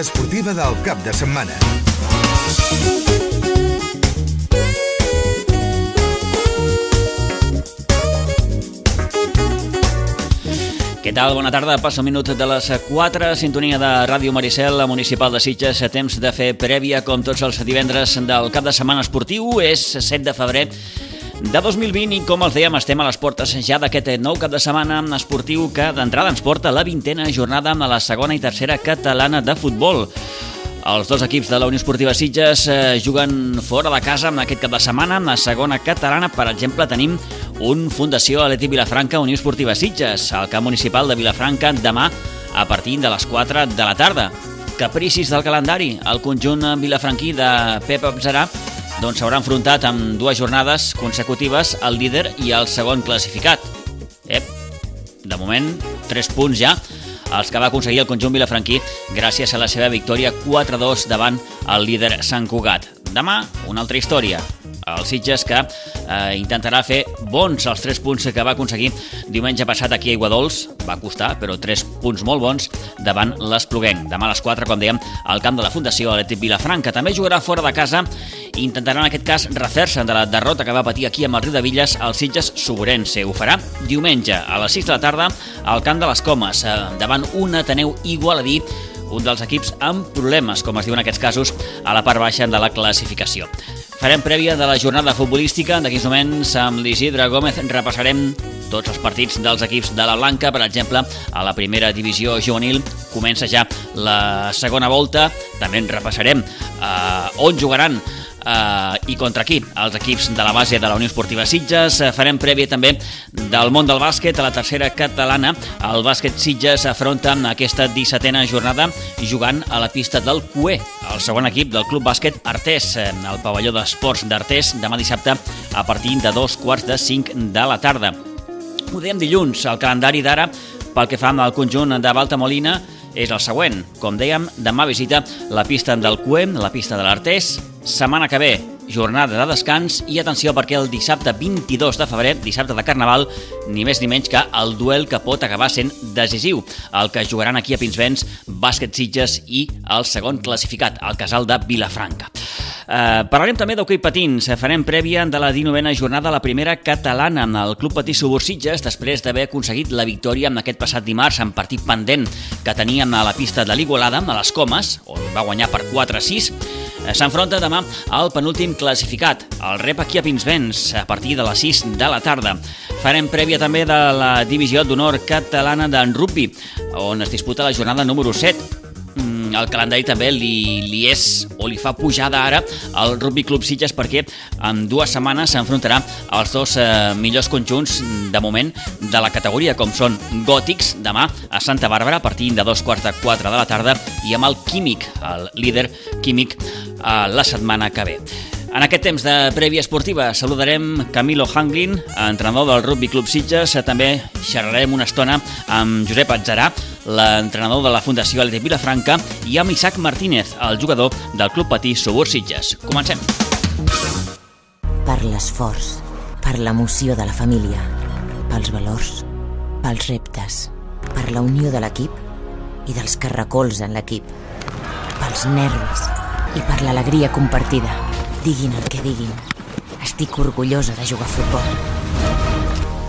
Esportiva del cap de setmana. Què tal? Bona tarda. Passa un minut de les 4, sintonia de Ràdio Maricel, la municipal de Sitges. Temps de fer prèvia, com tots els divendres del cap de setmana esportiu. És 7 de febrer de 2020 i, com els dèiem, estem a les portes ja d'aquest nou cap de setmana esportiu que d'entrada ens porta la vintena jornada a la segona i tercera catalana de futbol. Els dos equips de la Unió Esportiva Sitges eh, juguen fora de casa en aquest cap de setmana. En la segona catalana, per exemple, tenim un Fundació Aleti Vilafranca Unió Esportiva Sitges, al camp municipal de Vilafranca, demà a partir de les 4 de la tarda. Capricis del calendari, el conjunt vilafranquí de Pep Abzarà doncs s'haurà enfrontat amb dues jornades consecutives al líder i al segon classificat. Ep, de moment, 3 punts ja, els que va aconseguir el conjunt vilafranquí gràcies a la seva victòria 4-2 davant el líder Sant Cugat. Demà, una altra història el Sitges que eh, intentarà fer bons els 3 punts que va aconseguir diumenge passat aquí a Iguadols. Va costar, però 3 punts molt bons davant l'Espluguenc. Demà a les 4, com dèiem, al camp de la Fundació Atlètic Vilafranca. També jugarà fora de casa i intentarà en aquest cas refer-se de la derrota que va patir aquí amb el Riu de Villes el Sitges Soborense. Ho farà diumenge a les 6 de la tarda al camp de les Comes, eh, davant un Ateneu Igualadí un dels equips amb problemes, com es diu en aquests casos, a la part baixa de la classificació. Farem prèvia de la jornada futbolística. D'aquí moments, amb l'Isidre Gómez, repassarem tots els partits dels equips de la Blanca. Per exemple, a la primera divisió juvenil comença ja la segona volta. També en repassarem eh, on jugaran eh, i contra qui? Els equips de la base de la Unió Esportiva Sitges. Eh, farem prèvia també del món del bàsquet a la tercera catalana. El bàsquet Sitges afronta aquesta 17a jornada jugant a la pista del CUE, el segon equip del Club Bàsquet Artés, al pavelló d'esports d'Artés, demà dissabte a partir de dos quarts de cinc de la tarda. Ho dèiem dilluns, el calendari d'ara pel que fa al conjunt de Balta Molina és el següent. Com dèiem, demà visita la pista del CUE, la pista de l'Artés, Setmana que ve, jornada de descans i atenció perquè el dissabte 22 de febrer, dissabte de Carnaval, ni més ni menys que el duel que pot acabar sent decisiu, el que jugaran aquí a Pinsbens, Bàsquet Sitges i el segon classificat, el casal de Vilafranca. Eh, parlarem també d'hoquei patins. Farem prèvia de la 19a jornada la primera catalana en el Club Patí Subursitges després d'haver aconseguit la victòria en aquest passat dimarts en partit pendent que teníem a la pista de l'Igualada, a les Comes, on va guanyar per 4-6. Eh, s'enfronta demà al penúltim classificat, el rep aquí a Pinsbens, a partir de les 6 de la tarda. Farem prèvia també de la divisió d'honor catalana d'en rugby, on es disputa la jornada número 7 el calendari també li, li és o li fa pujada ara al Rugby Club Sitges perquè en dues setmanes s'enfrontarà als dos eh, millors conjunts de moment de la categoria, com són Gòtics, demà a Santa Bàrbara a partir de dos quarts de quatre de la tarda i amb el Químic, el líder Químic, eh, la setmana que ve. En aquest temps de prèvia esportiva saludarem Camilo Hanglin, entrenador del Rugby Club Sitges. També xerrarem una estona amb Josep Atzarà, l'entrenador de la Fundació Atlètic Vilafranca, i amb Isaac Martínez, el jugador del Club Patí Subur Sitges. Comencem. Per l'esforç, per l'emoció de la família, pels valors, pels reptes, per la unió de l'equip i dels que recolzen l'equip, pels nervis i per l'alegria compartida. Diguin el que diguin, estic orgullosa de jugar a futbol.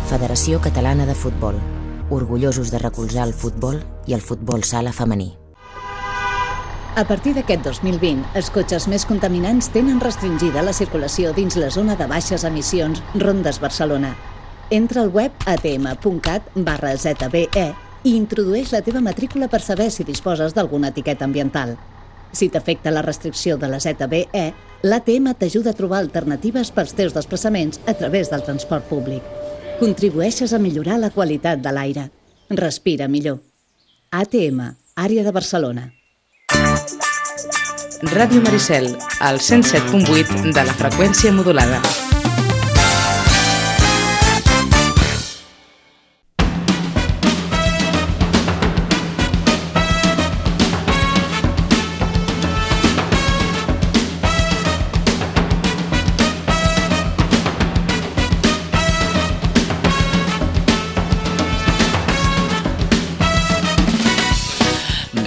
Federació Catalana de Futbol, orgullosos de recolzar el futbol i el futbol sala femení. A partir d'aquest 2020, els cotxes més contaminants tenen restringida la circulació dins la zona de baixes emissions Rondes Barcelona. Entra al web atm.cat barra ZBE i introdueix la teva matrícula per saber si disposes d'alguna etiqueta ambiental. Si t'afecta la restricció de la ZBE, l'ATM t'ajuda a trobar alternatives pels teus desplaçaments a través del transport públic. Contribueixes a millorar la qualitat de l'aire. Respira millor. ATM, Àrea de Barcelona. Ràdio Maricel, al 107.8 de la freqüència modulada.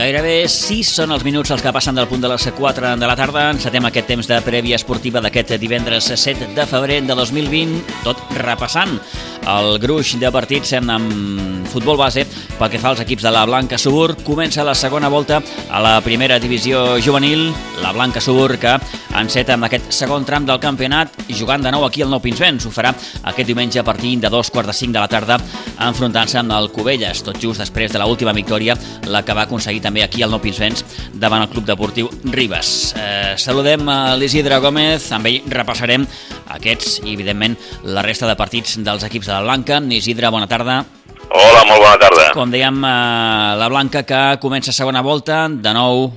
Gairebé 6 són els minuts els que passen del punt de les 4 de la tarda. Encetem aquest temps de prèvia esportiva d'aquest divendres 7 de febrer de 2020, tot repassant el gruix de partits amb futbol base pel que fa als equips de la Blanca Subur. Comença la segona volta a la primera divisió juvenil. La Blanca Subur que enceta amb aquest segon tram del campionat jugant de nou aquí al Nou Pinsbens. Ho farà aquest diumenge a partir de dos quarts de cinc de la tarda enfrontant-se amb el Cubelles, tot just després de l'última victòria, la que va aconseguir també aquí al Nou Pinsbens davant el Club Deportiu Ribes. Eh, saludem a l'Isidre Gómez, amb ell repassarem aquests i, evidentment, la resta de partits dels equips de la Blanca. Isidre, bona tarda. Hola, molt bona tarda. Com dèiem, eh, la Blanca que comença segona volta, de nou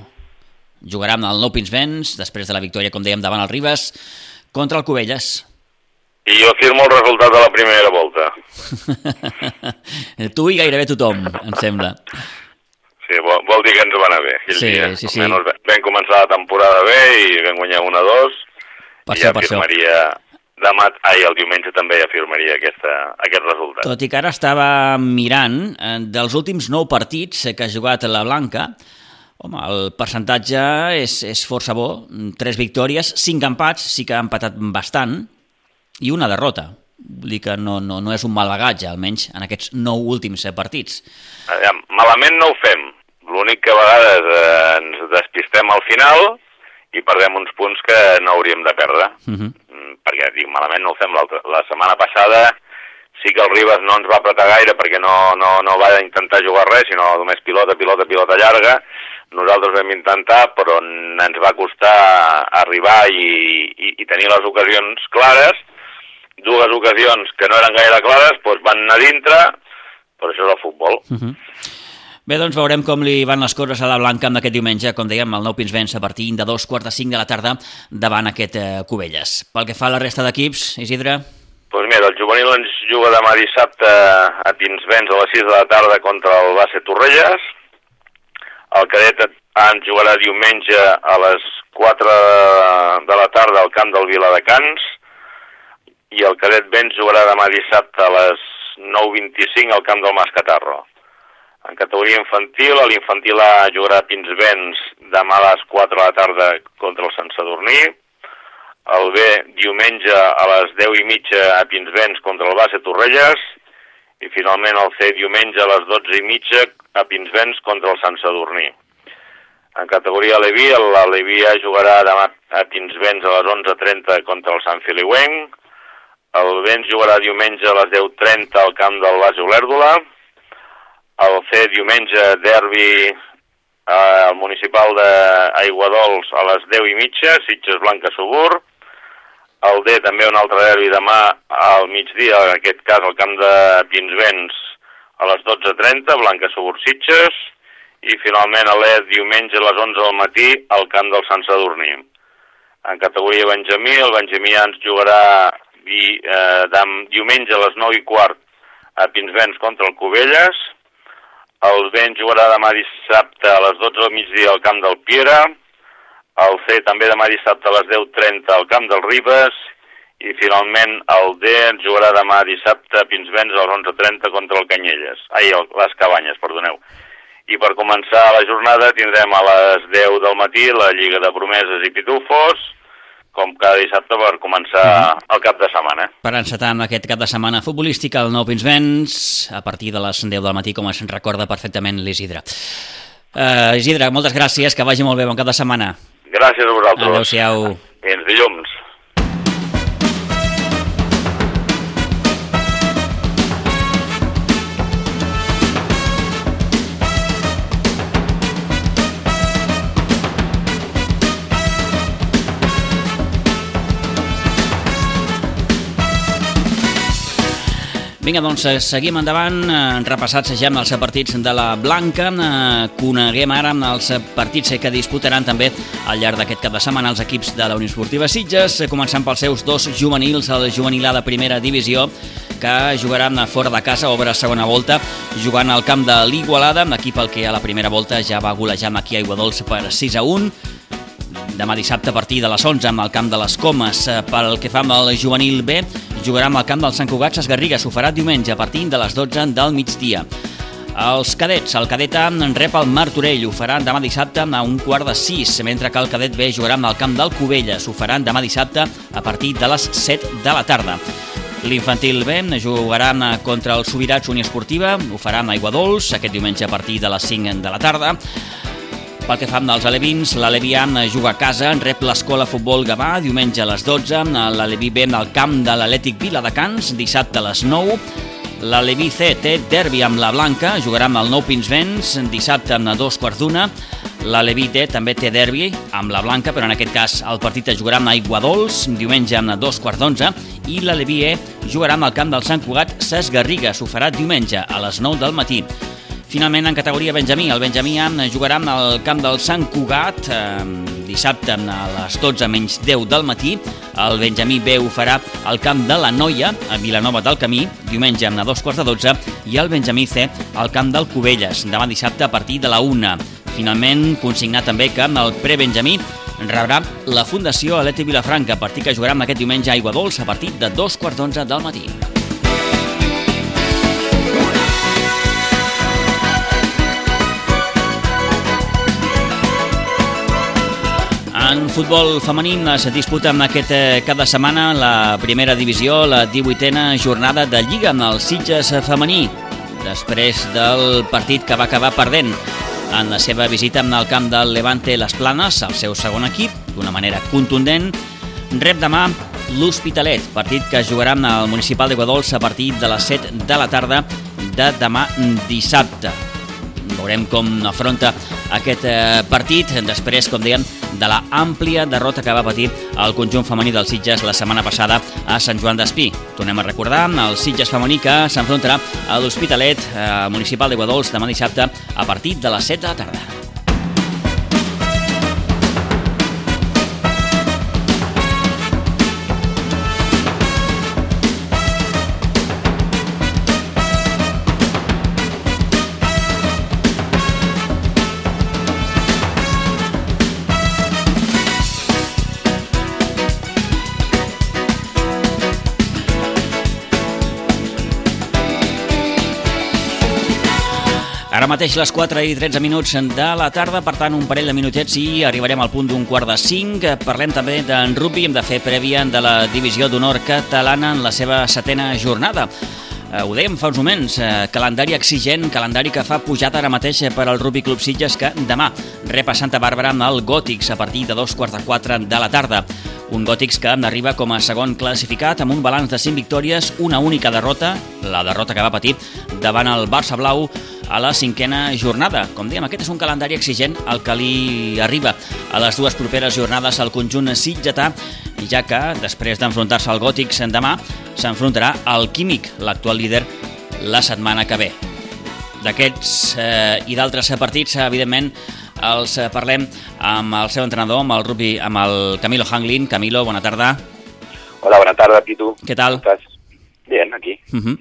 jugarà amb el Nou Pinsbens, després de la victòria, com dèiem, davant el Ribes, contra el Cubelles. I jo firmo el resultat de la primera volta. tu i gairebé tothom, em sembla. Sí, vol, vol dir que ens va anar bé. aquell Sí, dia. sí, sí. Almenys vam començar la temporada bé i vam guanyar 1-2 Per i ja per això. Demà, ai, el diumenge també ja firmaria aquesta, aquest resultat. Tot i que ara estava mirant, eh, dels últims nou partits que ha jugat la Blanca, home, el percentatge és, és força bo, tres victòries, cinc empats, sí que ha empatat bastant, i una derrota. Vull dir que no, no, no és un mal bagatge, almenys en aquests nou últims eh, partits. Malament no ho fem. L'únic que a vegades eh, ens despistem al final i perdem uns punts que no hauríem de perdre. Uh -huh. Mm, perquè dic, malament no ho fem. La setmana passada sí que el Ribas no ens va apretar gaire perquè no, no, no va intentar jugar res, sinó només pilota, pilota, pilota llarga. Nosaltres vam intentar, però ens va costar arribar i, i, i tenir les ocasions clares. Dues ocasions que no eren gaire clares doncs van anar dintre, però això és el futbol. Uh -huh. Bé, doncs veurem com li van les coses a la Blanca amb aquest diumenge, com dèiem, el Nou Pinsbens a partir de dos quarts de cinc de la tarda davant aquest eh, Cubelles. Pel que fa a la resta d'equips, Isidre, Doncs pues mira, el juvenil ens juga demà dissabte a Pinsbens a les 6 de la tarda contra el Base Torrelles. El cadet ens jugarà diumenge a les 4 de la tarda al camp del Viladecans. I el cadet Vents jugarà demà dissabte a les 9.25 al camp del Mascatarro. En categoria infantil, l'infantil A jugarà Pinsbens demà a les 4 de la tarda contra el Sant Sadurní. El B diumenge a les 10 i mitja a Pinsbens contra el Base Torrelles. I finalment el C diumenge a les 12 i mitja a Pinsbens contra el Sant Sadurní. En categoria Levi, la Levi A jugarà demà a Pinsbens a les 11.30 contra el Sant Filiuenc, el Vents jugarà diumenge a les 10.30 al camp del Base Olèrdola, el C diumenge derbi eh, al municipal d'Aiguadols a les 10 i mitja, Sitges Blanca Subur, el D també un altre derbi demà al migdia, en aquest cas al camp de Pinsbens a les 12.30, Blanca Subur Sitges, i finalment a l'E diumenge a les 11 del matí al camp del Sant Sadurní. En categoria Benjamí, el Benjamí ens jugarà di, eh, diumenge a les 9 i quart a Pinsbens contra el Cubelles, el Vent jugarà demà dissabte a les 12 del migdia al camp del Piera, el C també demà dissabte a les 10.30 al camp del Ribes i finalment el D jugarà demà dissabte a Pinsbens a les 11.30 contra el Canyelles. Ai, el, les Cabanyes, perdoneu. I per començar la jornada tindrem a les 10 del matí la Lliga de Promeses i Pitufos, com cada dissabte per començar el cap de setmana. per encetar amb aquest cap de setmana futbolístic al Nou Pinsbens a partir de les 10 del matí, com es recorda perfectament l'Isidre. Uh, Isidre, moltes gràcies, que vagi molt bé, bon cap de setmana. Gràcies a vosaltres. Adéu-siau. Fins dilluns. Vinga, doncs eh, seguim endavant, eh, repassats ja amb els partits de la Blanca, eh, coneguem ara amb els partits que disputaran també al llarg d'aquest cap de setmana els equips de la Unió Esportiva Sitges, començant pels seus dos juvenils, el juvenil A de primera divisió, que jugaran fora de casa, obre segona volta, jugant al camp de l'Igualada, equip el que a la primera volta ja va golejar aquí a Iguadols per 6 a 1, demà dissabte a partir de les 11 amb el camp de les Comes. Eh, Pel que fa amb el juvenil B, jugarà amb el camp del Sant Cugat Ses Garrigues. Ho farà diumenge a partir de les 12 del migdia. Els cadets, el cadet A rep el Martorell, ho faran demà dissabte a un quart de sis, mentre que el cadet B jugarà al camp del Cubelles, ho faran demà dissabte a partir de les 7 de la tarda. L'infantil B jugarà contra el Subirats Unió Esportiva, ho farà a Aigua Dols, aquest diumenge a partir de les 5 de la tarda. Pel que fa als alevins, l'Alevian juga a casa, rep l'escola futbol Gavà diumenge a les 12, l'Aleví B al camp de l'Atlètic Viladecans dissabte a les 9, l'Aleví C té derbi amb la Blanca, jugarà amb el Nou Pinsbens dissabte a dos quarts d'una, l'Aleví D també té derbi amb la Blanca, però en aquest cas el partit es jugarà amb Aigua Dols, diumenge a dos quarts d'onze, i l'Aleví E jugarà amb el camp del Sant Cugat Ses Garrigues, ho farà diumenge a les 9 del matí. Finalment, en categoria Benjamí, el Benjamí jugarà al camp del Sant Cugat eh, dissabte a les 12 menys 10 del matí. El Benjamí B ho farà al camp de la Noia, a Vilanova del Camí, diumenge a dos quarts de 12, i el Benjamí C al camp del Cubelles, demà dissabte a partir de la 1. Finalment, consignar també que el pre-Benjamí rebrà la Fundació Aleti Vilafranca, partit que jugarà aquest diumenge a Aigua Dols a partir de dos quarts d'onze del matí. En futbol femení es disputa en aquest eh, cap de setmana la primera divisió, la 18a jornada de Lliga amb el Sitges femení, després del partit que va acabar perdent en la seva visita amb el camp del Levante Les Planes, el seu segon equip, d'una manera contundent, rep demà l'Hospitalet, partit que jugarà al Municipal de Guadols a partir de les 7 de la tarda de demà dissabte. Veurem com afronta aquest eh, partit després, com dèiem, de la àmplia derrota que va patir el conjunt femení dels Sitges la setmana passada a Sant Joan d'Espí. Tornem a recordar el Sitges femení que s'enfrontarà a l'Hospitalet eh, municipal de Guadols demà dissabte a partir de les 7 de la tarda. Mateix les 4 i 13 minuts de la tarda, per tant un parell de minutets i arribarem al punt d'un quart de 5. Parlem també d'en rugby, hem de fer prèvia de la divisió d'honor catalana en la seva setena jornada. Eh, ho dèiem fa uns moments, eh, calendari exigent, calendari que fa pujada ara mateix per al Rugby Club Sitges que demà rep a Santa Bàrbara amb el Gòtics a partir de dos quarts de quatre de la tarda. Un Gòtics que arriba com a segon classificat amb un balanç de 5 victòries, una única derrota, la derrota que va patir davant el Barça Blau a la cinquena jornada. Com dèiem, aquest és un calendari exigent el que li arriba a les dues properes jornades al conjunt sitgetà, ja que després d'enfrontar-se al Gòtics demà s'enfrontarà al Químic, l'actual líder, la setmana que ve. D'aquests eh, i d'altres partits, evidentment, els parlem amb el seu entrenador, amb el rugby, amb el Camilo Hanglin. Camilo, bona tarda. Hola, bona tarda, Pitu. Què tal? ¿Estás? Bien, aquí. Uh -huh.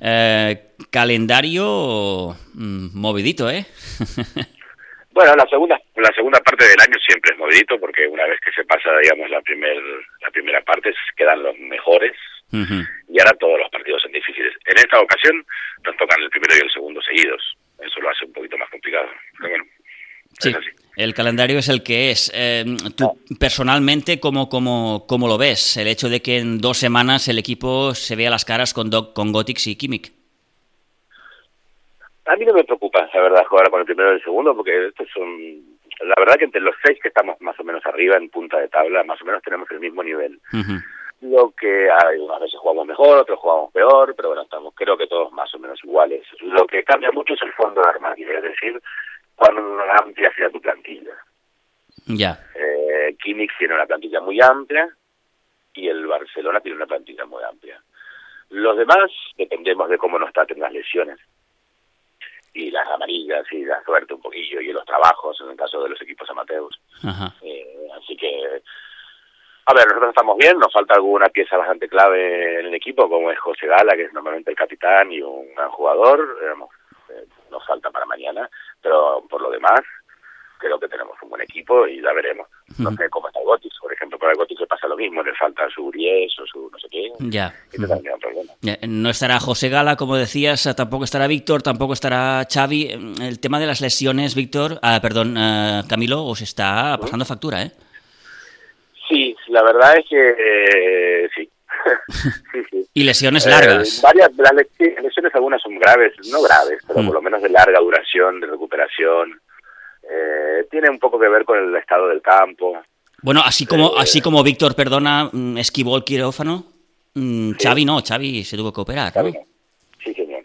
eh, calendario mm, movidito, ¿eh? bueno, la segunda, la segunda parte del año siempre es movidito porque una vez que se pasa, digamos, la, primer, la primera parte quedan los mejores uh -huh. y ahora todos los partidos son difíciles. En esta ocasión nos tocan el primero y el segundo seguidos. Eso lo hace un poquito más complicado. Pero bueno, sí. es así. El calendario es el que es. Eh, tú personalmente, ¿cómo, cómo, ¿cómo lo ves? El hecho de que en dos semanas el equipo se vea las caras con, Doc, con Gotix y Kimmich. A mí no me preocupa, la verdad, jugar con el primero y el segundo, porque estos son. La verdad que entre los seis que estamos más o menos arriba en punta de tabla, más o menos tenemos el mismo nivel. Uh -huh. Lo que hay unas veces jugamos mejor, otros jugamos peor, pero bueno, estamos creo que todos más o menos iguales. Lo que cambia mucho es el fondo de armario, es decir, cuando amplia sea tu plantilla. Ya. Eh, Kimmich tiene una plantilla muy amplia y el Barcelona tiene una plantilla muy amplia. Los demás dependemos de cómo nos traten las lesiones y las amarillas y la suerte un poquillo y los trabajos en el caso de los equipos amateurs. Ajá. Eh, así que, a ver, nosotros estamos bien, nos falta alguna pieza bastante clave en el equipo, como es José Gala, que es normalmente el capitán y un gran jugador, digamos, eh, nos falta para mañana, pero por lo demás creo que tenemos un buen equipo y ya veremos. No sé cómo está el Gotis, por ejemplo, para el Gotis le pasa lo mismo, le falta su Ries o su no sé qué, Ya. No estará José Gala, como decías, tampoco estará Víctor, tampoco estará Xavi. El tema de las lesiones, Víctor, ah, perdón, uh, Camilo, os está pasando factura, ¿eh? Sí, la verdad es que eh, sí. sí, sí. Y lesiones largas. Eh, varias, las lesiones algunas son graves, no graves, pero mm. por lo menos de larga duración, de recuperación. Eh, tiene un poco que ver con el estado del campo. Bueno, así como, eh, así como Víctor, perdona, mm, esquivó el quirófano, mm, Xavi no, Xavi se tuvo que operar, ¿no? Sí, señor.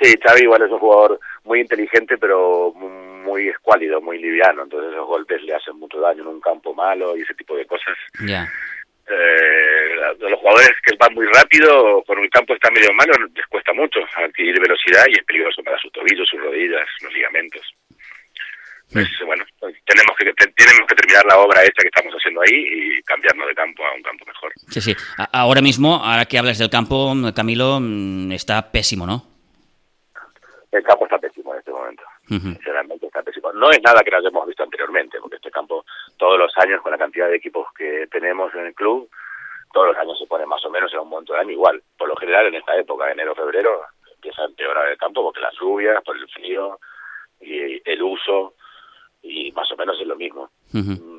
Sí, Xavi igual es un jugador muy inteligente, pero muy escuálido, muy liviano, entonces esos golpes le hacen mucho daño en un campo malo y ese tipo de cosas. Ya. Eh, los jugadores que van muy rápido, por un campo está medio malo, les cuesta mucho adquirir velocidad y es peligroso para sus tobillos, sus rodillas, los ligamentos. Pues bueno, tenemos que tenemos que terminar la obra esta que estamos haciendo ahí y cambiarnos de campo a un campo mejor. Sí, sí. Ahora mismo, ahora que hablas del campo, Camilo, mm, está pésimo, ¿no? El campo está pésimo en este momento. Sinceramente está No es nada que no hayamos visto anteriormente, porque este campo todos los años con la cantidad de equipos que tenemos en el club, todos los años se pone más o menos en un monto de año igual. Por lo general en esta época, enero, febrero, empieza a empeorar el campo porque las lluvias, por el frío y el uso y más o menos es lo mismo. Mm,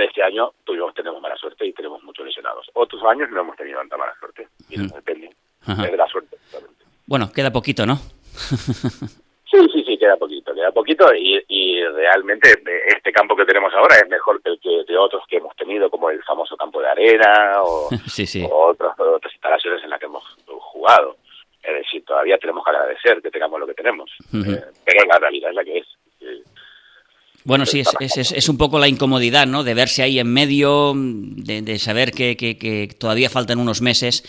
este año tuvimos, tenemos mala suerte y tenemos muchos lesionados. Otros años no hemos tenido tanta mala suerte y nos depende. de la suerte. Bueno, queda poquito, ¿no? sí, sí, sí, queda poquito, queda poquito y, y realmente este campo que tenemos ahora es mejor que el que de otros que hemos tenido, como el famoso campo de arena o, otras, otras instalaciones en las que hemos jugado. Es decir, todavía tenemos que agradecer que tengamos lo que tenemos, eh, pero la realidad es la que es. Bueno, sí, es, es, es, un poco la incomodidad, ¿no? De verse ahí en medio, de, de saber que, que, que, todavía faltan unos meses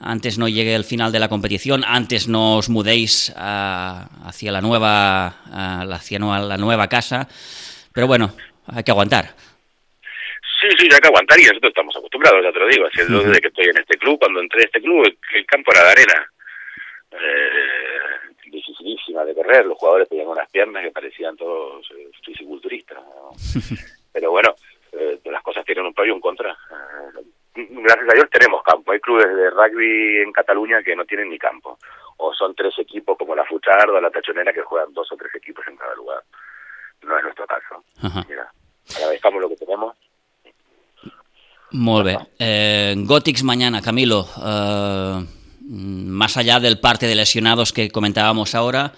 antes no llegue el final de la competición, antes no os mudéis a, hacia la nueva hacia la nueva casa. Pero bueno, hay que aguantar. Sí, sí, hay que aguantar y nosotros estamos acostumbrados, ya te lo digo. Así desde que estoy en este club, cuando entré a este club, el campo era de arena. Eh, dificilísima de correr, los jugadores tenían unas piernas que parecían todos eh, fisiculturistas. Pero bueno, eh, las cosas tienen un pro y un contra. Gracias a Dios tenemos campo. Hay clubes de rugby en Cataluña que no tienen ni campo. O son tres equipos como la Fuchard o la Tachonera que juegan dos o tres equipos en cada lugar. No es nuestro caso. Mira, agradezcamos lo que tenemos. Molt bé. Eh, Gótics mañana, Camilo. Eh, más allá del parte de lesionados que comentábamos ahora,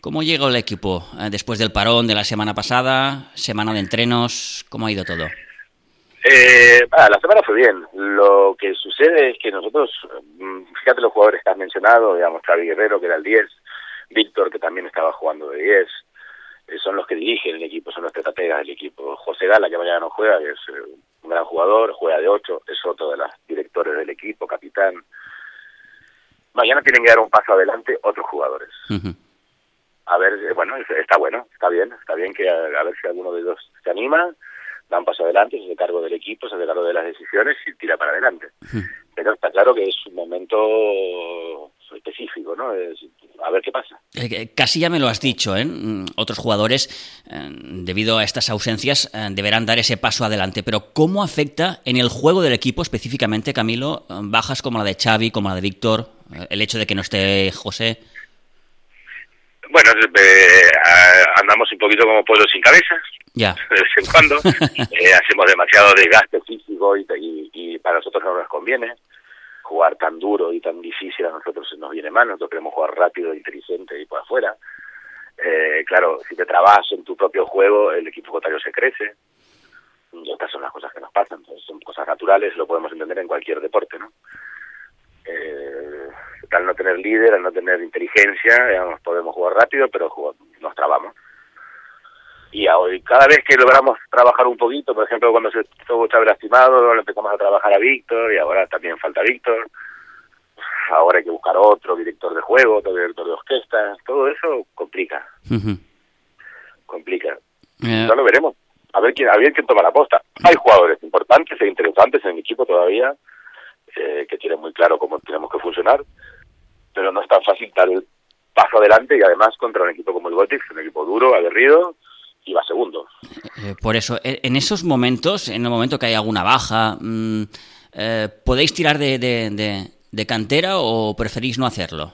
¿cómo llegó el equipo eh, después del parón de la semana pasada? Semana de entrenos, ¿cómo ha ido todo? Eh, la semana fue bien. Lo que sucede es que nosotros, mm, fíjate los jugadores que has mencionado, digamos, Xavi Guerrero, que era el 10, Víctor, que también estaba jugando de 10, eh, son los que dirigen el equipo, son los estrategas del equipo. José Gala, que mañana no juega, que es eh, un gran jugador, juega de 8, es otro de los directores del equipo, capitán. Mañana tienen que dar un paso adelante otros jugadores. A ver, eh, bueno, está bueno, está bien, está bien que a ver si alguno de ellos se anima da un paso adelante, se hace cargo del equipo, se hace cargo de las decisiones y tira para adelante. Pero está claro que es un momento específico, ¿no? a ver qué pasa. Eh, casi ya me lo has dicho, ¿eh? Mm, otros jugadores, eh, debido a estas ausencias, eh, deberán dar ese paso adelante. Pero ¿cómo afecta en el juego del equipo específicamente, Camilo, bajas como la de Xavi, como la de Víctor, el hecho de que no esté José? Bueno, andamos un poquito como pollos sin cabeza, ya. de vez en cuando. eh, hacemos demasiado desgaste físico y, y, para nosotros no nos conviene jugar tan duro y tan difícil a nosotros nos viene mal, nosotros queremos jugar rápido, inteligente y por afuera. Eh, claro, si te trabas en tu propio juego, el equipo contrario se crece. Y estas son las cosas que nos pasan, son cosas naturales, lo podemos entender en cualquier deporte, ¿no? Eh, al no tener líder, al no tener inteligencia, digamos, podemos jugar rápido, pero nos trabamos. Y hoy cada vez que logramos trabajar un poquito, por ejemplo cuando se estuvo Chávez lastimado, empezamos a trabajar a Víctor y ahora también falta Víctor, ahora hay que buscar otro director de juego, otro director de orquesta, todo eso complica, complica, eh. ya lo veremos, a ver quién, a ver quién toma la posta. Hay jugadores importantes e interesantes en el equipo todavía, eh, que tienen muy claro cómo tenemos que funcionar, pero no es tan fácil dar el paso adelante y además contra un equipo como el Gothic, un equipo duro, aguerrido, iba segundo. Eh, por eso, en esos momentos, en el momento que hay alguna baja, mm, eh, ¿podéis tirar de, de, de cantera o preferís no hacerlo?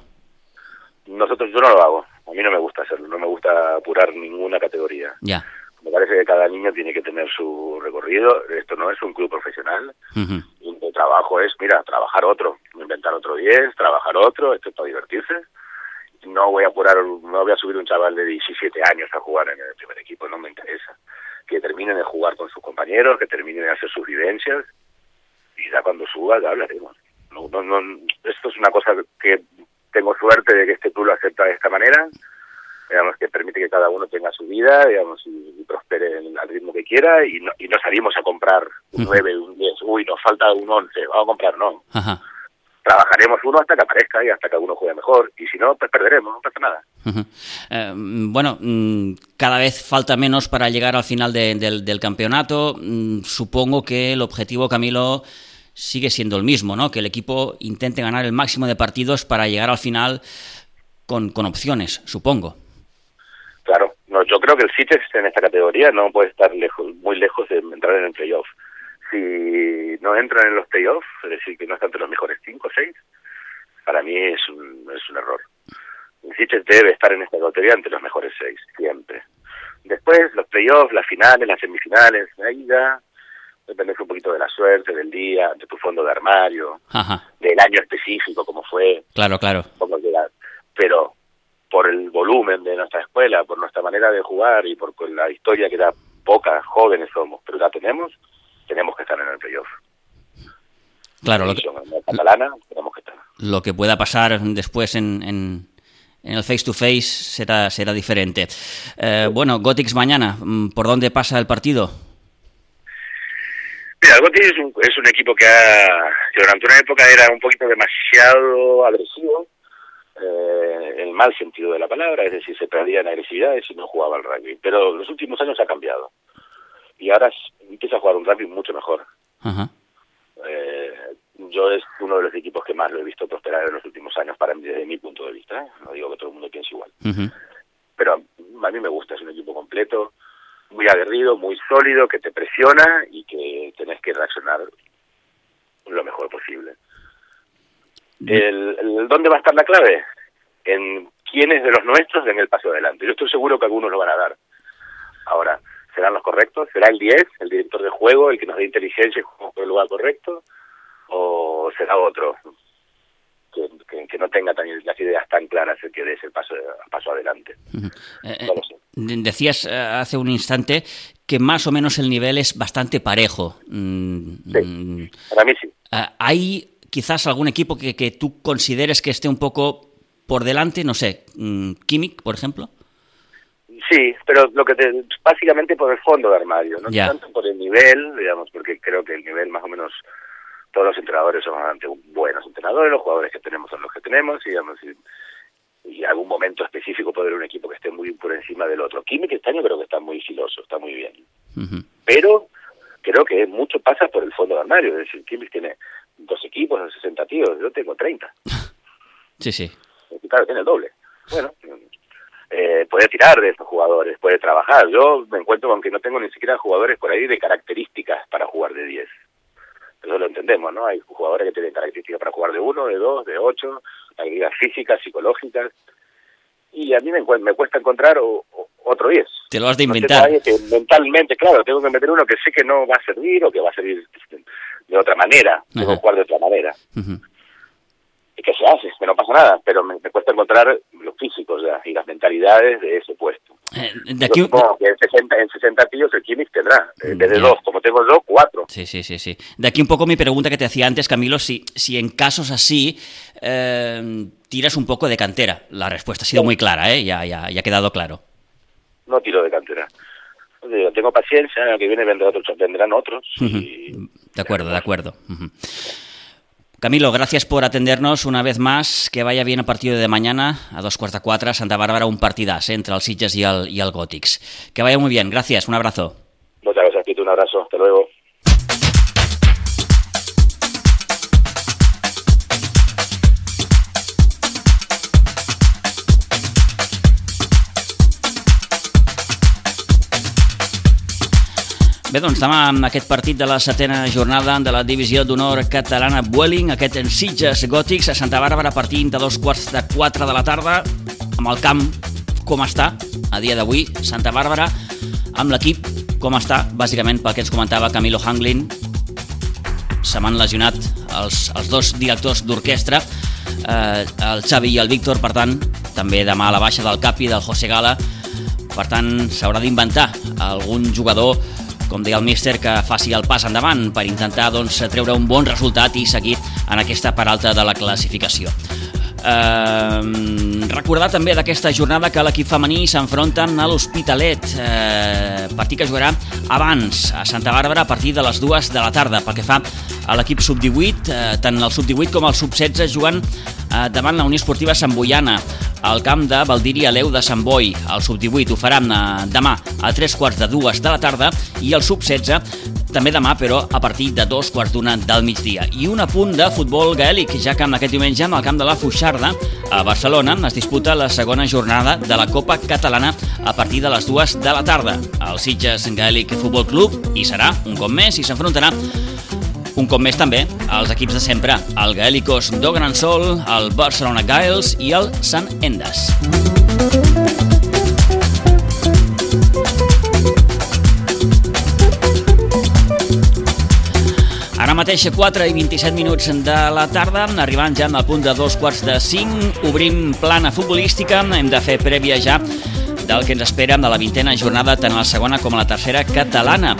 Nosotros, yo no lo hago. A mí no me gusta hacerlo, no me gusta apurar ninguna categoría. Ya. Me parece que cada niño tiene que tener su recorrido. Esto no es un club profesional. El trabajo es, mira, trabajar otro, inventar otro 10, trabajar otro, esto es para divertirse. No voy a apurar, no voy a subir un chaval de 17 años a jugar en el primer equipo, no me interesa. Que terminen de jugar con sus compañeros, que terminen de hacer sus vivencias y ya cuando suba ya hablaremos. No, no, no, esto es una cosa que tengo suerte de que este club lo acepta de esta manera, digamos que permite que cada uno tenga su vida, digamos, y, y prospere al ritmo que quiera y no, y no salimos a comprar un Ujú. 9, un 10, uy, nos falta un 11, vamos a comprar, no. Ajá. Trabajaremos uno hasta que aparezca y hasta que uno juegue mejor, y si no, pues perderemos, no pasa nada. Eh, bueno, mm, cada vez falta menos para llegar al final de- del, del campeonato. Mm, Supongo que el objetivo, Camilo, sigue siendo el mismo, ¿no? Que el equipo intente ganar el máximo de partidos para llegar al final con, con opciones, supongo. Creo que el Citex en esta categoría no puede estar lejos, muy lejos de entrar en el playoff. Si no entran en los playoffs, es decir, que no están entre los mejores 5 o 6, para mí es un, es un error. El Citex debe estar en esta categoría entre los mejores 6, siempre. Después, los playoffs, las finales, las semifinales, ahí ya depende un poquito de la suerte, del día, de tu fondo de armario, Ajá, del año específico, como fue, claro, claro. cómo. Pero por el volumen de nuestra escuela, por nuestra manera de jugar y por la historia que da pocas jóvenes somos, pero la tenemos, tenemos que estar en el playoff. Claro, lo que, catalana, tenemos que estar. lo que pueda pasar después en, en, en el face-to-face será, será diferente. Eh, bueno, Gothics mañana, mm, ¿por dónde pasa el partido? Mira, el Goti es un, es un equipo que, ha, que durante una época era un poquito demasiado agresivo, eh, en el mal sentido de la palabra, es decir, se perdía en agresividades y no jugaba al rugby. Pero en los últimos años ha cambiado. Y ahora empieza a jugar un rugby mucho mejor. Ajá. Eh, yo es uno de los equipos que más lo he visto prosperar en los últimos años, para mí, desde mi punto de vista. ¿eh? No digo que todo el mundo piense igual. Ujú. Pero a mí me gusta, es un equipo completo, muy aguerrido, muy sólido, que te presiona y que tenés que reaccionar lo mejor posible. El, el- ¿Dónde va a estar la clave? En quiénes de los nuestros den el paso adelante. Yo estoy seguro que algunos lo van a dar. Ahora, ¿serán los correctos? ¿Será el 10, el director de juego, el que nos dé inteligencia y por el lugar correcto? ¿O será otro que, que, que no tenga tan, las ideas tan claras el que dé ese paso, paso adelante? Eh, No de- decías eh, hace un instante que más o menos el nivel es bastante parejo. Mm, Sí. mm, Para mí sí. eh, ¿Hay quizás algún equipo que, que tú consideres que esté un poco por delante? No sé, mm, Kimmich, por ejemplo. Sí, pero lo que te, básicamente por el fondo de armario, no tanto por el nivel, digamos, porque creo que el nivel más o menos todos los entrenadores son bastante buenos entrenadores, los jugadores que tenemos son los que tenemos, y, digamos, y, y algún momento específico puede haber un equipo que esté muy por encima del otro. Kimmich este año creo que está muy filoso, está muy bien, pero creo que mucho pasa por el fondo de armario, es decir, Kimmich tiene dos equipos de 60 tíos, yo tengo 30. Sí, sí. Y claro, tiene el doble. Bueno, eh, puede tirar de esos jugadores, puede trabajar. Yo me encuentro con que no tengo ni siquiera jugadores por ahí de características para jugar de 10. Eso lo entendemos, ¿no? Hay jugadores que tienen características para jugar de 1, de 2, de 8, habilidades físicas, psicológicas. Y a mí me, me cuesta encontrar o- o- otro 10. Te lo has de inventar. que mentalmente, claro, tengo que meter uno que sé que no va a servir o que va a servir de otra manera. Tengo que jugar de otra manera y que se hace, que no pasa nada, pero me, me cuesta encontrar los físicos ya, y las mentalidades de ese puesto. Eh, de Yo aquí, supongo que en 60, en 60 tíos el Kimmich tendrá, eh, en vez de Ya. dos, como tengo yo, cuatro. Sí, sí, sí, sí. De aquí un poco mi pregunta que te hacía antes, Camilo, si, si en casos así eh, tiras un poco de cantera. La respuesta ha sido muy clara, ¿eh? Ya, ya, ya ha quedado claro. No tiro de cantera. Digo, tengo paciencia, el año que viene vendrán otros, vendrán otros. y-. De acuerdo, de acuerdo. Camilo, gracias por atendernos una vez más. Que vaya bien el partido de mañana a dos cuartos de cuatro, Santa Bárbara, un partidazo eh, entre el Sitges y el, y el Gòtics. Que vaya muy bien, gracias, un abrazo. Muchas gracias, Pito, un abrazo, hasta luego. Bé, doncs demà amb aquest partit de la setena jornada de la divisió d'honor catalana Vueling, aquest en Sitges Gòtics a Santa Bàrbara partint de dos quarts de quatre de la tarda amb el camp com està a dia d'avui, Santa Bàrbara amb l'equip com està, bàsicament pel que ens comentava Camilo Hanglin se m'han lesionat els, els dos directors d'orquestra eh, el Xavi i el Víctor, per tant també demà a la baixa del Capi del José Gala. Per tant s'haurà d'inventar algun jugador com deia el míster, que faci el pas endavant per intentar doncs, treure un bon resultat i seguir en aquesta part alta de la classificació. Eh, recordar també d'aquesta jornada que l'equip femení s'enfronten a l'Hospitalet, eh, partit que jugarà abans a Santa Bàrbara a partir de les dues de la tarda. Pel que fa a l'equip sub-18, eh, tant el sub-18 com el sub-16 juguen eh, davant la Unió Esportiva Sant Boiana al camp de Valdiri Aleu de Sant Boi. El sub-18 ho faran eh, demà a tres quarts de dues de la tarda i el sub-16 també demà, però a partir de dos quarts d'una del migdia. I un apunt de futbol gaèlic, ja que aquest diumenge amb el camp de la Fuixarda a Barcelona es disputa la segona jornada de la Copa Catalana a partir de les dues de la tarda. El Sitges Gaèlic Futbol Club hi serà un cop més i s'enfrontarà un cop més també els equips de sempre, el Gaèlicos do Gran Sol, el Barcelona Gaels i el Sant Endes. Ara mateix 4 i 27 minuts de la tarda, arribant ja al punt de dos quarts de 5, obrim plana futbolística, hem de fer prèvia ja del que ens espera de la vintena jornada tant a la segona com a la tercera catalana.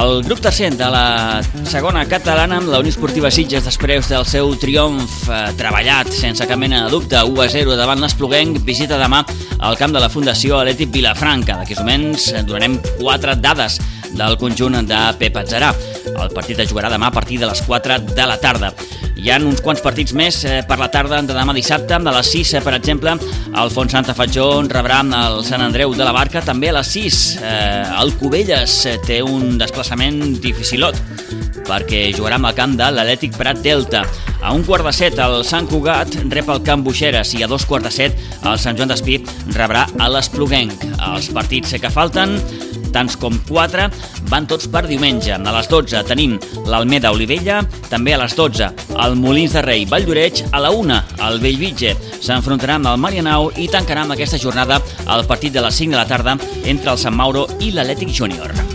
El grup tercer de la segona catalana, la Unió Esportiva Sitges, després del seu triomf eh, treballat sense cap mena de dubte, 1 a 0 davant l'Espluguenc, visita demà al camp de la Fundació Atlètic Vilafranca. D'aquí moments donarem quatre dades del conjunt de Pep Atzarà. El partit es jugarà demà a partir de les 4 de la tarda. Hi ha uns quants partits més eh, per la tarda de demà dissabte. A les 6, eh, per exemple, el Font Santa Fatjó rebrà el Sant Andreu de la Barca. També a les 6, eh, el Cubelles té un desplaçament dificilot perquè jugarà amb el camp de l'Atlètic Prat Delta. A un quart de set, el Sant Cugat rep el camp Buixeres i a dos quarts de set, el Sant Joan d'Espí rebrà a l'Espluguenc. Els partits que falten tants com 4, van tots per diumenge. A les 12 tenim l'Almeda Olivella, també a les 12 el Molins de Rei Valldoreix, a la 1 el Bellvitge s'enfrontarà amb el Marianau i tancarà amb aquesta jornada el partit de les 5 de la tarda entre el Sant Mauro i l'Atlètic Júnior.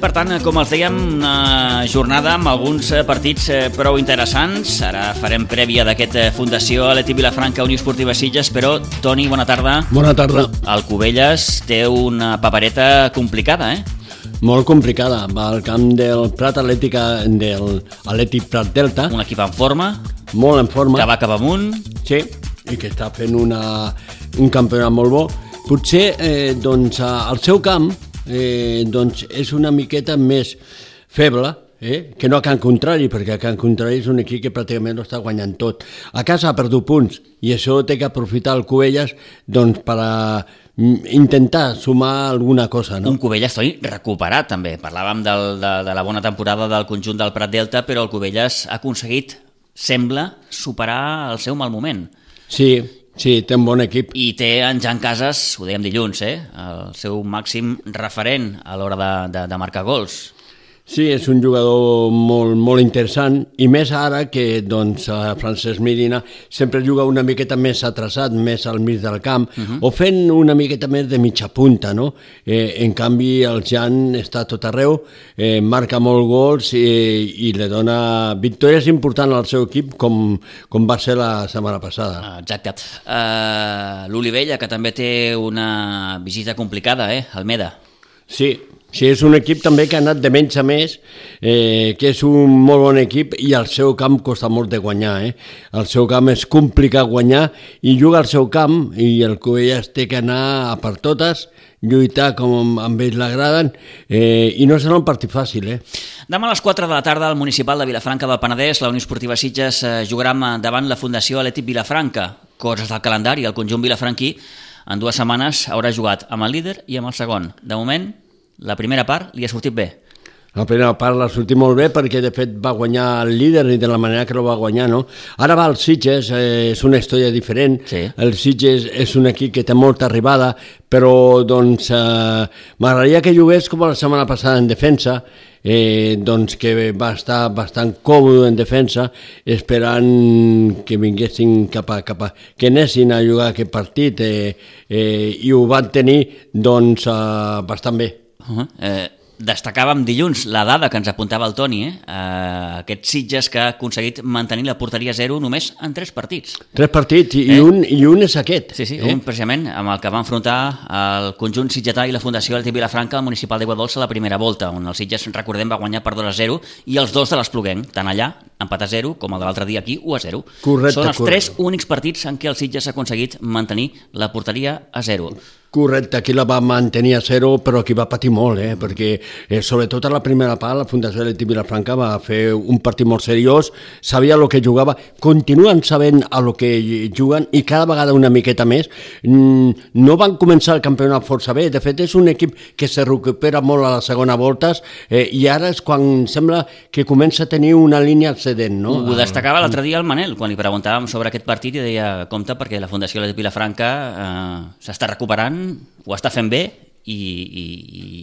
Per tant, com els dèiem, una jornada amb alguns eh, partits eh, prou interessants. Ara farem prèvia d'aquest eh, Fundació Aleti Vilafranca Unió Esportiva Sitges, però, Toni, bona tarda. Bona tarda. El Cubelles té una papereta complicada, eh? Molt complicada. Va al camp del Prat Atlètica, del Atlètic Prat Delta. Un equip en forma. Molt en forma. Que va cap amunt. Sí, i que està fent una, un campionat molt bo. Potser, eh, doncs, al seu camp, eh, doncs és una miqueta més feble, eh? que no a Can Contrari, perquè a Can Contrari és un equip que pràcticament no està guanyant tot. A casa ha perdut punts, i això té que aprofitar el Cubelles doncs, per a mm, intentar sumar alguna cosa. No? Un Cubelles, Toni, recuperat també. Parlàvem del, de, de la bona temporada del conjunt del Prat Delta, però el Cubelles ha aconseguit, sembla, superar el seu mal moment. Sí, Sí, té un bon equip. I té en Jan Casas, ho dèiem dilluns, eh? el seu màxim referent a l'hora de, de, de marcar gols. Sí, és un jugador molt, molt interessant i més ara que doncs, Francesc Mirina sempre juga una miqueta més atrasat, més al mig del camp, uh -huh. o fent una miqueta més de mitja punta, no? Eh, en canvi, el Jan està tot arreu, eh, marca molt gols i, i li dona victòries importants al seu equip, com, com va ser la setmana passada. Exacte. Uh, L'Olivella, que també té una visita complicada, eh? Almeda. Sí, Sí, és un equip també que ha anat de menys a més, eh, que és un molt bon equip i al seu camp costa molt de guanyar. Eh? El seu camp és complicat guanyar i juga al seu camp i el Covelles té que anar a per totes, lluitar com amb ells l'agraden eh, i no serà un partit fàcil. Eh? Demà a les 4 de la tarda al Municipal de Vilafranca del Penedès la Unió Esportiva Sitges eh, jugarà davant la Fundació Atlètic Vilafranca. Coses del calendari, el conjunt vilafranquí en dues setmanes haurà jugat amb el líder i amb el segon. De moment, la primera part li ha sortit bé. La primera part la sortit molt bé perquè de fet va guanyar el líder i de la manera que lo va guanyar, no? Ara va al Sitges, eh, és una història diferent. Sí. El Sitges és un equip que té molta arribada, però doncs eh, m'agradaria que jugués com la setmana passada en defensa, eh, doncs que va estar bastant còmode en defensa, esperant que vinguessin cap a, cap a que anessin a jugar aquest partit eh, eh, i ho van tenir doncs eh, bastant bé. Uh -huh. eh, destacàvem dilluns la dada que ens apuntava el Toni, eh? eh aquest Sitges que ha aconseguit mantenir la porteria zero només en tres partits. Tres partits, i, eh? un, i un és aquest. Sí, sí, eh? un precisament amb el que va enfrontar el conjunt sitgetà i la Fundació Alti Vilafranca al Municipal d'Aigua Dolça a la primera volta, on el Sitges, recordem, va guanyar per 2 a 0 i els dos de l'Espluguenc, tant allà, empat a 0, com el de l'altre dia aquí, 1 a 0. Correcte, Són els correcte. tres únics partits en què el Sitges ha aconseguit mantenir la porteria a 0. Correcte, aquí la va mantenir a zero, però aquí va patir molt, eh? perquè eh, sobretot a la primera part la Fundació Leti Vilafranca va fer un partit molt seriós, sabia el que jugava, continuen sabent a lo que juguen i cada vegada una miqueta més. Mm, No van començar el campionat força bé, de fet és un equip que se recupera molt a la segona voltes eh, i ara és quan sembla que comença a tenir una línia ascendent. No? Ho destacava l'altre dia el Manel, quan li preguntàvem sobre aquest partit i deia, compte, perquè la Fundació de Vilafranca eh, s'està recuperant, ho està fent bé i, i,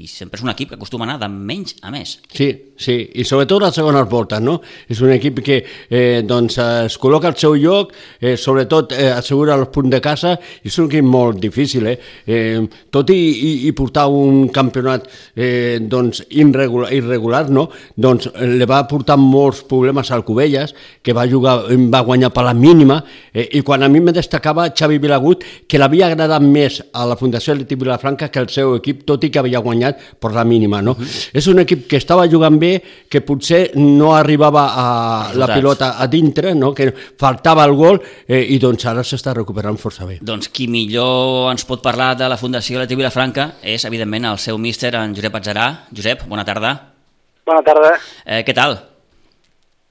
i sempre és un equip que acostuma a anar de menys a més. Sí, sí, i sobretot les segones voltes, no? És un equip que eh, doncs, es col·loca al seu lloc, eh, sobretot eh, assegura els punts de casa, i és un equip molt difícil, eh? eh tot i, i, i portar un campionat eh, doncs, irregular, irregular, no? Doncs eh, li va portar molts problemes al Cubelles, que va jugar, va guanyar per la mínima, eh, i quan a mi me destacava Xavi Vilagut, que l'havia agradat més a la Fundació Leti Vilafranca que el seu equip, tot i que havia guanyat per la mínima, no? Uh -huh. És un equip que estava jugant bé, que potser no arribava a la pilota a dintre, no? que faltava el gol, eh, i doncs ara s'està recuperant força bé. Doncs qui millor ens pot parlar de la Fundació Leti Vilafranca és, evidentment, el seu míster, en Josep Atzarà. Josep, bona tarda. Bona tarda. Eh, què tal?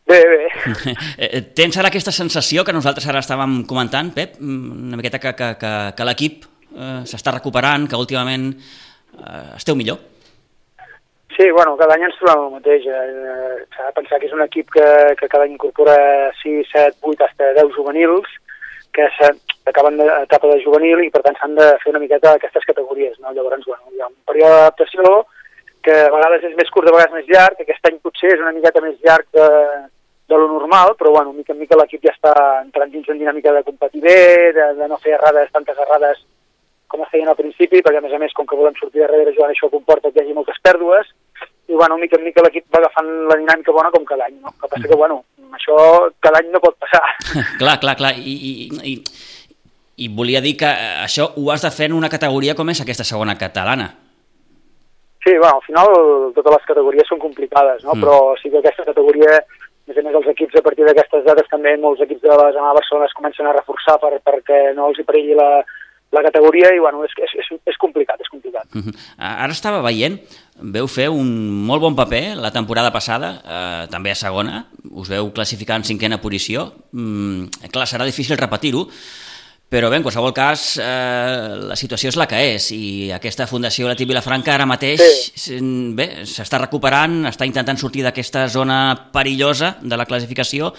Bé, bé. Eh, Tens ara aquesta sensació que nosaltres ara estàvem comentant, Pep, mm, una miqueta que, que, que, que l'equip eh, s'està recuperant, que últimament eh, esteu millor? Sí, bueno, cada any ens trobem el mateix. Eh, S'ha de pensar que és un equip que, que cada any incorpora 6, 7, 8, fins 10 juvenils que acaben d'etapa de juvenil i per tant s'han de fer una miqueta aquestes categories. No? Llavors, bueno, hi ha un període d'adaptació que a vegades és més curt, de vegades més llarg, que aquest any potser és una miqueta més llarg de, de lo normal, però bueno, mica en mica l'equip ja està entrant dins en dinàmica de competir bé, de, de no fer errades, tantes errades com es feien al principi, perquè a més a més, com que volem sortir darrere jugant, això comporta que hi hagi moltes pèrdues, i bueno, mica en mica l'equip va agafant la dinàmica bona com cada any, no? El que passa que, bueno, això cada any no pot passar. clar, clar, clar. I, i, i, I volia dir que eh, això ho has de fer en una categoria com és aquesta segona catalana. Sí, bueno, al final totes les categories són complicades, no? Mm. Mm. però sí que aquesta categoria, a més a més els equips a partir d'aquestes dates també molts equips de la zona de Barcelona es comencen a reforçar per, perquè no els hi perilli la, la categoria i bueno, és, és, és, és complicat, és complicat. Uh -huh. Ara estava veient, veu fer un molt bon paper la temporada passada, eh, també a segona, us veu classificar en cinquena posició. Mm, clar, serà difícil repetir-ho, però bé, en qualsevol cas, eh, la situació és la que és i aquesta Fundació Lati Vilafranca ara mateix Sí. s- bé, s'està recuperant, està intentant sortir d'aquesta zona perillosa de la classificació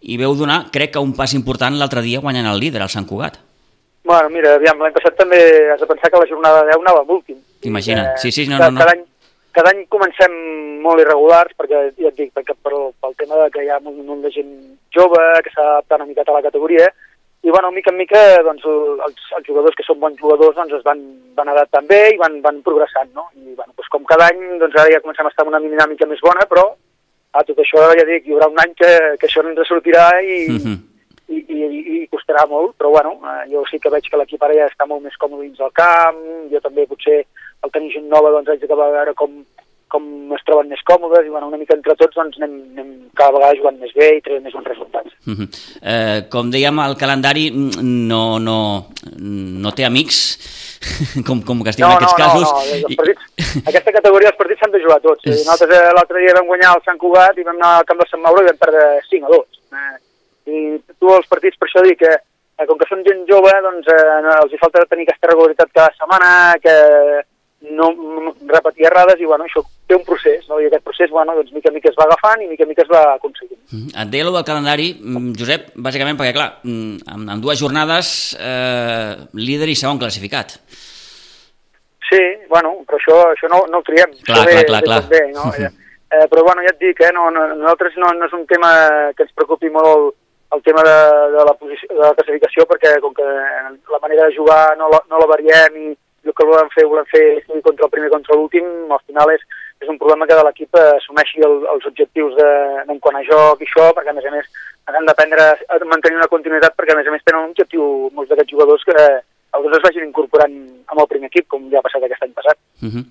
i veu donar, crec que un pas important l'altre dia guanyant el líder, el Sant Cugat. Bueno, mira, aviam, l'any passat també has de pensar que la jornada 10 anava amb últim. Imagina't, sí, sí, no, cada, no, no. Cada any, cada any comencem molt irregulars, perquè ja et dic, perquè pel, pel tema de que hi ha un munt de gent jove que s'ha adaptat una miqueta a la categoria, i bueno, mica en mica doncs, els, els jugadors que són bons jugadors doncs, es van, van adaptant bé i van, van progressant, no? I bueno, doncs, com cada any, doncs ara ja comencem a estar en una dinàmica més bona, però a tot això ja dic, hi haurà un any que, que això no ens sortirà i, Uh -huh. I, i, i costarà molt, però bueno, eh, jo sí que veig que l'equip ara ja està molt més còmode dins del camp, jo també potser al tenir gent nova doncs haig d'acabar de veure com, com es troben més còmodes i bueno, una mica entre tots doncs anem, anem cada vegada jugant més bé i traient més bons resultats. Uh -huh. eh, com dèiem, el calendari no, no, no té amics, com, com que es diu en aquests casos. No, no, els partits, aquesta categoria els partits s'han de jugar tots. És... Nosaltres eh, l'altre dia vam guanyar el Sant Cugat i vam anar al camp de Sant Mauro i vam perdre 5 a 2. Eh, I tu els partits, per això dic que eh, com que són gent jove, doncs eh, no, els hi falta tenir aquesta regularitat cada setmana, que, no repetir errades i bueno, això té un procés, no? i aquest procés bueno, doncs, mica en mica es va agafant i mica en mica es va aconseguint. Mm -hmm. Et deia allò del calendari, mm, Josep, bàsicament perquè, clar, mm, en, en dues jornades eh, líder i segon classificat. Sí, bueno, però això, això no, no ho triem. Clar, clar, clar, clar. Bé, no? -huh. eh, però bueno, ja et dic, eh, no, no, nosaltres no, no és un tema que ens preocupi molt el tema de, de, la, posició, de la classificació, perquè com que la manera de jugar no la, no la variem i el que volem fer, volem fer contra el primer contra l'últim, al final és, és un problema que de l'equip assumeixi el, els objectius de, en quant a joc i això, perquè a més a més han d'aprendre a mantenir una continuïtat perquè a més a més tenen un objectiu molts d'aquests jugadors que alguns es vagin incorporant amb el primer equip, com ja ha passat aquest any passat. Uh -huh.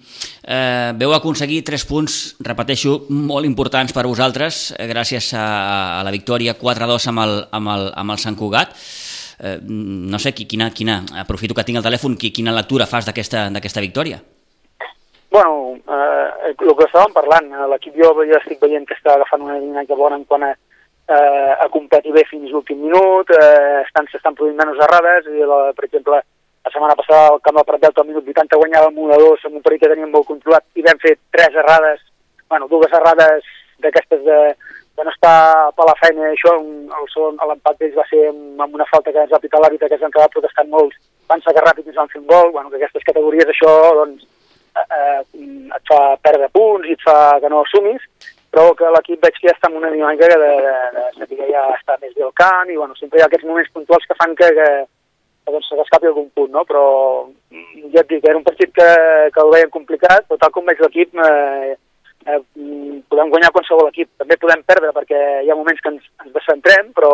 eh, veu aconseguir tres punts, repeteixo, molt importants per vosaltres, eh, gràcies a, a la victòria 4-2 amb, el, amb, el, amb el Sant Cugat. Eh, no sé, quina, quina, aprofito que tinc el telèfon, quina lectura fas d'aquesta victòria? Bueno, eh, el que estàvem parlant, l'equip jo ja estic veient que està agafant una dinàmica bona en quant a eh, a competir bé fins l'últim minut, eh, estan, s'estan produint menys errades, i la, per exemple, la setmana passada al camp del Prat Delta al minut 80 guanyàvem 1 2 amb un perill que teníem molt controlat i vam fer tres errades, bueno, dues errades d'aquestes de, de no estar per la feina això, el segon, l'empat d'ells va ser amb, amb una falta que ens va pitar l'àrbit que ens han quedat protestant molts, van sacar ràpid ens van fer un gol, bueno, que aquestes categories això doncs, eh, eh, et fa perdre punts i et fa que no assumis, però que l'equip veig que ja està en una dinàmica de, de, de, ja està més bé al camp i bueno, sempre hi ha aquests moments puntuals que fan que, que, que doncs, s'escapi algun punt, no? però ja et dic, era un partit que, que el veiem complicat, però tal com veig l'equip eh, eh, podem guanyar qualsevol equip, també podem perdre perquè hi ha moments que ens, ens descentrem, però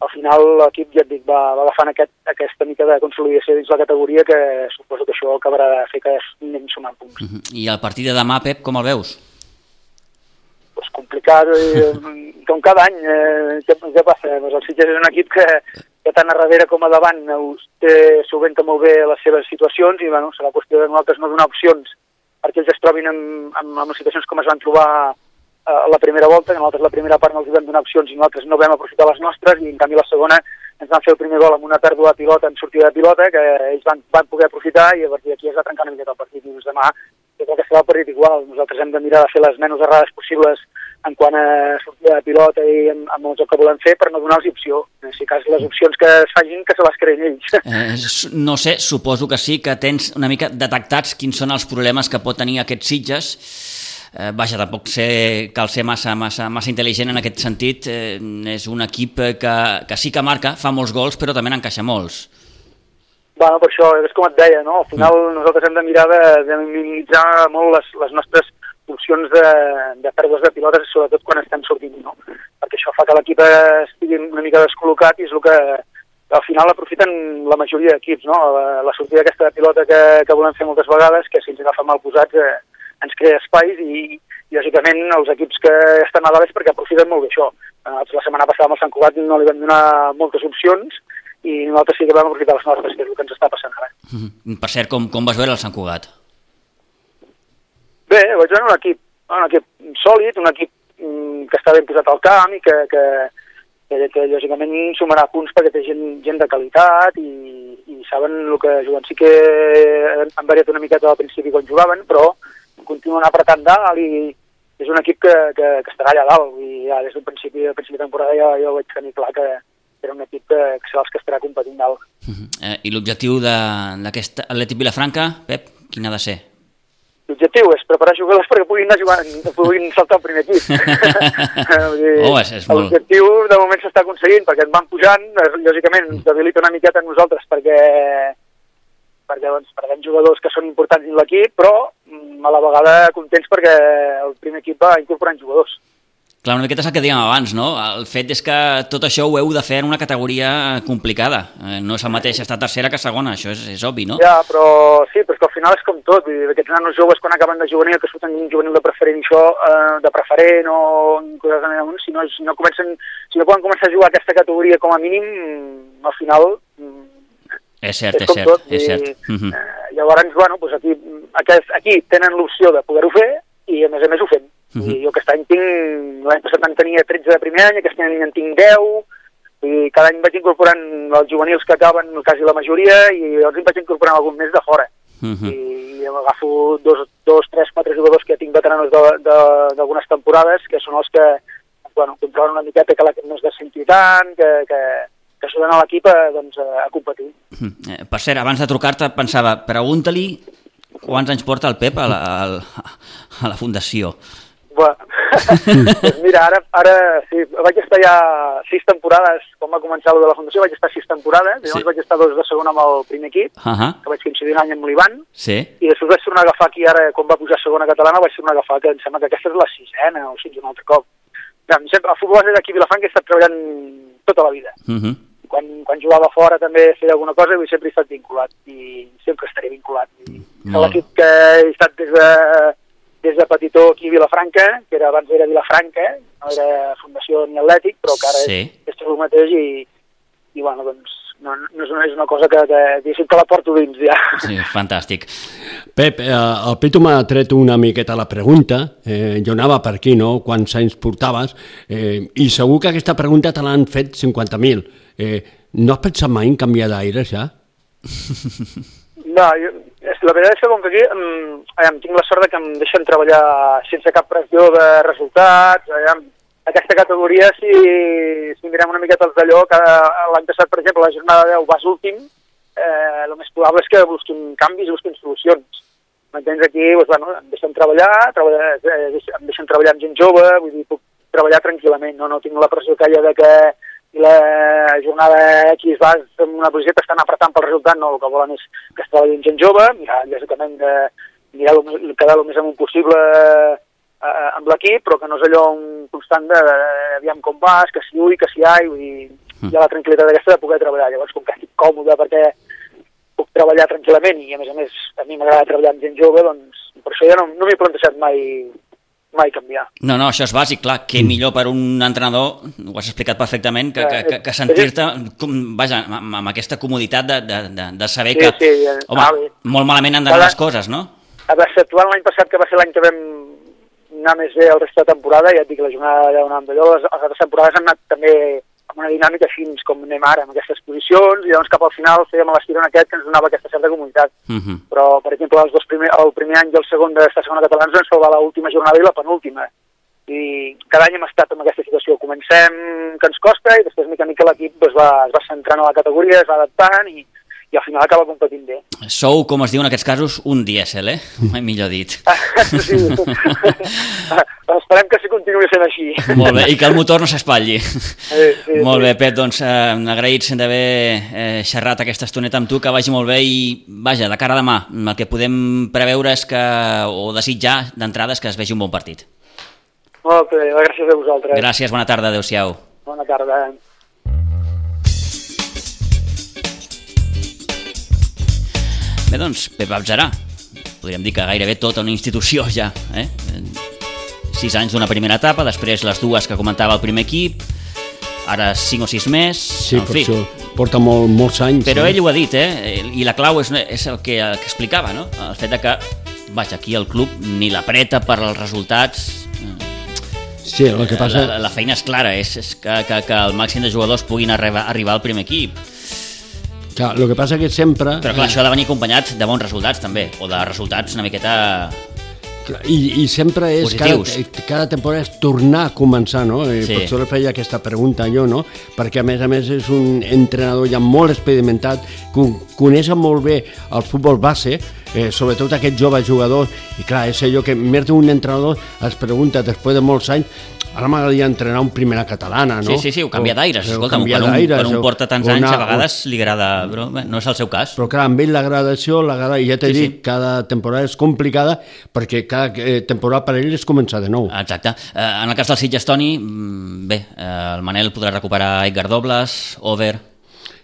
al final l'equip, ja et dic, va, va agafant aquest, aquesta mica de consolidació dins la categoria que suposo que això acabarà de fer que anem sumant punts. Uh -huh. I el partit de demà, Pep, com el veus? Pues, complicat, eh, com cada any. Eh, què, què passa? Pues el Sitges és un equip que, que tant a darrere com a davant té, solventa molt bé les seves situacions i bueno, serà qüestió de nosaltres no donar opcions perquè ells es trobin en, en, en situacions com es van trobar eh, a la primera volta, que nosaltres la primera part no els vam donar opcions i nosaltres no vam aprofitar les nostres i en canvi la segona ens van fer el primer gol amb una pèrdua de pilota en sortida de pilota que ells van, van poder aprofitar i a partir d'aquí es va trencar una miqueta el partit i doncs demà jo crec que serà el partit igual. Nosaltres hem de mirar de fer les menys errades possibles en quant a sortida de pilota i amb, amb el joc que volem fer per no donar-los opció. Si cas les opcions que es facin, que se les creïn ells. Eh, no sé, suposo que sí, que tens una mica detectats quins són els problemes que pot tenir aquests Sitges. Eh, vaja, tampoc sé, cal ser massa, massa, massa intel·ligent en aquest sentit. Eh, és un equip que, que sí que marca, fa molts gols, però també n'encaixa molts. Bueno, per això, és com et deia, no? Al final mm. nosaltres hem de mirar de, de minimitzar molt les, les nostres opcions de, de pèrdues de pilotes, sobretot quan estem sortint, no? Perquè això fa que l'equip estigui una mica descol·locat i és el que al final aprofiten la majoria d'equips, no? La, la sortida aquesta de pilota que, que volem fer moltes vegades, que si ens agafa mal posats eh, ens crea espais i, i lògicament els equips que estan a dalt és perquè aprofiten molt bé això. Eh, la setmana passada amb el Sant Cugat no li vam donar moltes opcions, i nosaltres sí que vam aprofitar les nostres, que és el que ens està passant ara. Mm -hmm. Per cert, com, com vas veure el Sant Cugat? Bé, vaig veure un equip, un equip sòlid, un equip mm, que està ben posat al camp i que, que, que, que lògicament sumarà punts perquè té gent, gent de qualitat i, i saben el que juguen. Sí que han variat una miqueta al principi quan jugaven, però continuen apretant dalt i és un equip que, que, que estarà allà dalt i ja des d'un principi, del principi de temporada ja, ja ho vaig tenir clar que, era un equip que, que serà els que estarà competint dalt. Uh -huh. eh, I l'objectiu d'aquest Atlètic Vilafranca, Pep, quin ha de ser? L'objectiu és preparar jugadors perquè puguin anar jugant, puguin saltar al primer equip. oh, és, és molt... L'objectiu de moment s'està aconseguint perquè ens van pujant, lògicament ens debilita una miqueta a nosaltres perquè perquè doncs, perdem jugadors que són importants dins l'equip, però mm, a la vegada contents perquè el primer equip va incorporant jugadors. Clar, una miqueta és el que dèiem abans, no? El fet és que tot això ho heu de fer en una categoria complicada. Eh, no és el mateix estar tercera que segona, això és, és obvi, no? Ja, però sí, però és que al final és com tot. Vull dir, aquests nanos joves quan acaben de juvenil, que surten un juvenil de preferent això, eh, de preferent o coses de si no, si no, comencen, si no poden començar a jugar a aquesta categoria com a mínim, al final és cert, és, és cert, tot. és cert. I, uh -huh. eh, llavors, bueno, doncs aquí, aquí, aquí tenen l'opció de poder-ho fer i a més a més ho fem. Uh -huh. I jo aquest any tinc, l'any passat en tenia 13 de primer any, aquest any en tinc 10, i cada any vaig incorporant els juvenils que acaben quasi la majoria i els vaig incorporant algun més de fora. Uh -huh. I agafo dos, dos, tres, quatre jugadors que tinc veteranos d'algunes temporades, que són els que bueno, controlen una miqueta que l'equip no es descenti tant, que, que, que ajuden a l'equip a, doncs, a competir. Eh, per cert, abans de trucar-te pensava, pregunta-li quants anys porta el Pep a la, a, a la Fundació. Bueno, pues mira, ara, ara sí, vaig estar ja sis temporades, quan va començar de la Fundació, vaig estar sis temporades, llavors sí. vaig estar dos de segona amb el primer equip, uh -huh. que vaig coincidir un any amb l'Ivan, sí. i després vaig tornar a agafar aquí, ara, quan va pujar a segona catalana, vaig tornar a agafar, que em sembla que aquesta és la sisena, o sigui, un altre cop. Ja, sempre, el futbol base d'aquí a Vilafranca he estat treballant tota la vida. Uh -huh. quan, quan jugava fora també feia alguna cosa i sempre he estat vinculat, i sempre estaré vinculat. I l'equip que he estat des de des de petitó aquí a Vilafranca, que era, abans era Vilafranca, no era Fundació ni Atlètic, però que ara sí. és, és el mateix i, i bueno, doncs, no, no és, una, és una cosa que, que, diguéssim, que la porto dins ja. Sí, fantàstic. Pep, eh, el Pitu m'ha tret una miqueta la pregunta, eh, jo anava per aquí, no?, quants anys portaves, eh, i segur que aquesta pregunta te l'han fet 50.000. Eh, no has pensat mai en canviar d'aires, ja? No, jo, la veritat és que com que aquí em, em tinc la sort que em deixen treballar sense cap pressió de resultats, em, aquesta categoria, si, si mirem una miqueta els d'allò, que l'any passat, per exemple, la jornada 10 vas últim, eh, el més probable és que busquin canvis busquin solucions. M'entens? Aquí, doncs, bueno, em deixen treballar, treballar eh, em deixen treballar amb gent jove, vull dir, puc treballar tranquil·lament, no, no tinc la pressió que hi ha de que i la jornada X vas en una posició que estan apretant pel resultat, no, el que volen és que es treballi amb gent jove, mirar lògicament de mirar el, quedar el més amunt possible eh, amb l'equip, però que no és allò un constant de, de, aviam com vas, que si ui, que si ai, vull dir, hi ha la tranquil·litat aquesta de poder treballar. Llavors, com que estic còmode perquè puc treballar tranquil·lament i, a més a més, a mi m'agrada treballar amb gent jove, doncs per això ja no, no m'he plantejat mai mai canviar. No, no, això és bàsic, clar, que millor per un entrenador, ho has explicat perfectament, que, que, que, que sentir-te, vaja, amb, amb aquesta comoditat de, de, de, de saber sí, que, sí, ja, home, ah, molt malament han d'anar les coses, no? A Exceptuant l'any passat, que va ser l'any que vam anar més bé el rest de temporada, ja et dic, la jornada de anàvem d'allò, les, les altres temporades han anat també amb una dinàmica fins com anem ara, amb aquestes posicions, i llavors cap al final fèiem l'estirón aquest que ens donava aquesta certa comunitat. Uh mhm. -huh. Però, per exemple, els dos primer, el primer any i el segon d'esta segona catalana ens va la última jornada i la penúltima. I cada any hem estat en aquesta situació. Comencem que ens costa i després mica mica l'equip es, va, es va centrant a la categoria, es va adaptant i, i al final acaba competint bé. Sou, com es diu en aquests casos, un dièsel, eh? Mai millor dit. sí, esperem que sí continuï sent així. Molt bé, i que el motor no s'espatlli. Sí, sí, molt bé, Pep, doncs eh, agraïts d'haver eh, xerrat aquesta estoneta amb tu, que vagi molt bé i, vaja, de cara a demà, el que podem preveure és que, o desitjar d'entrada és que es vegi un bon partit. Molt bé, gràcies a vosaltres. Gràcies, bona tarda, adeu-siau. Bona tarda. Bé, doncs, Pep Abzarà, podríem dir que gairebé tota una institució ja, eh? Sis anys d'una primera etapa, després les dues que comentava el primer equip, ara cinc o sis més, sí, en per fi. Això porta molt, molts anys. Però eh? ell ho ha dit, eh? I la clau és, és el, que, el que explicava, no? El fet de que, vaja, aquí el club ni l'apreta per als resultats... Sí, el que passa... La, la feina és clara, és, és que, que, que el màxim de jugadors puguin arribar, arribar al primer equip Clar, el que passa que sempre... Però clar, això ha de venir acompanyat de bons resultats també, o de resultats una miqueta... I, i sempre és cada, cada temporada és tornar a començar, no? I Sí. Per això li feia aquesta pregunta jo, no? Perquè a més a més és un entrenador ja molt experimentat, con- coneix molt bé el futbol base, eh, sobretot aquests joves jugadors, i clar, és allò que més d'un entrenador es pregunta després de molts anys ara m'agradaria entrenar un primera catalana, no? Sí, sí, sí, ho canvia d'aires. O- o Escolta, canviar quan un, quan un o- porta tants o anys, a vegades li agrada, però bé, no és el seu cas. Però clar, amb ell la gradació, la grada, ja t'he Sí, sí. dit, cada temporada és complicada perquè cada eh, temporada per ell és començar de nou. Exacte. Eh, en el cas del Sitges Toni, mm, bé, eh, el Manel podrà recuperar Edgar Dobles, Over,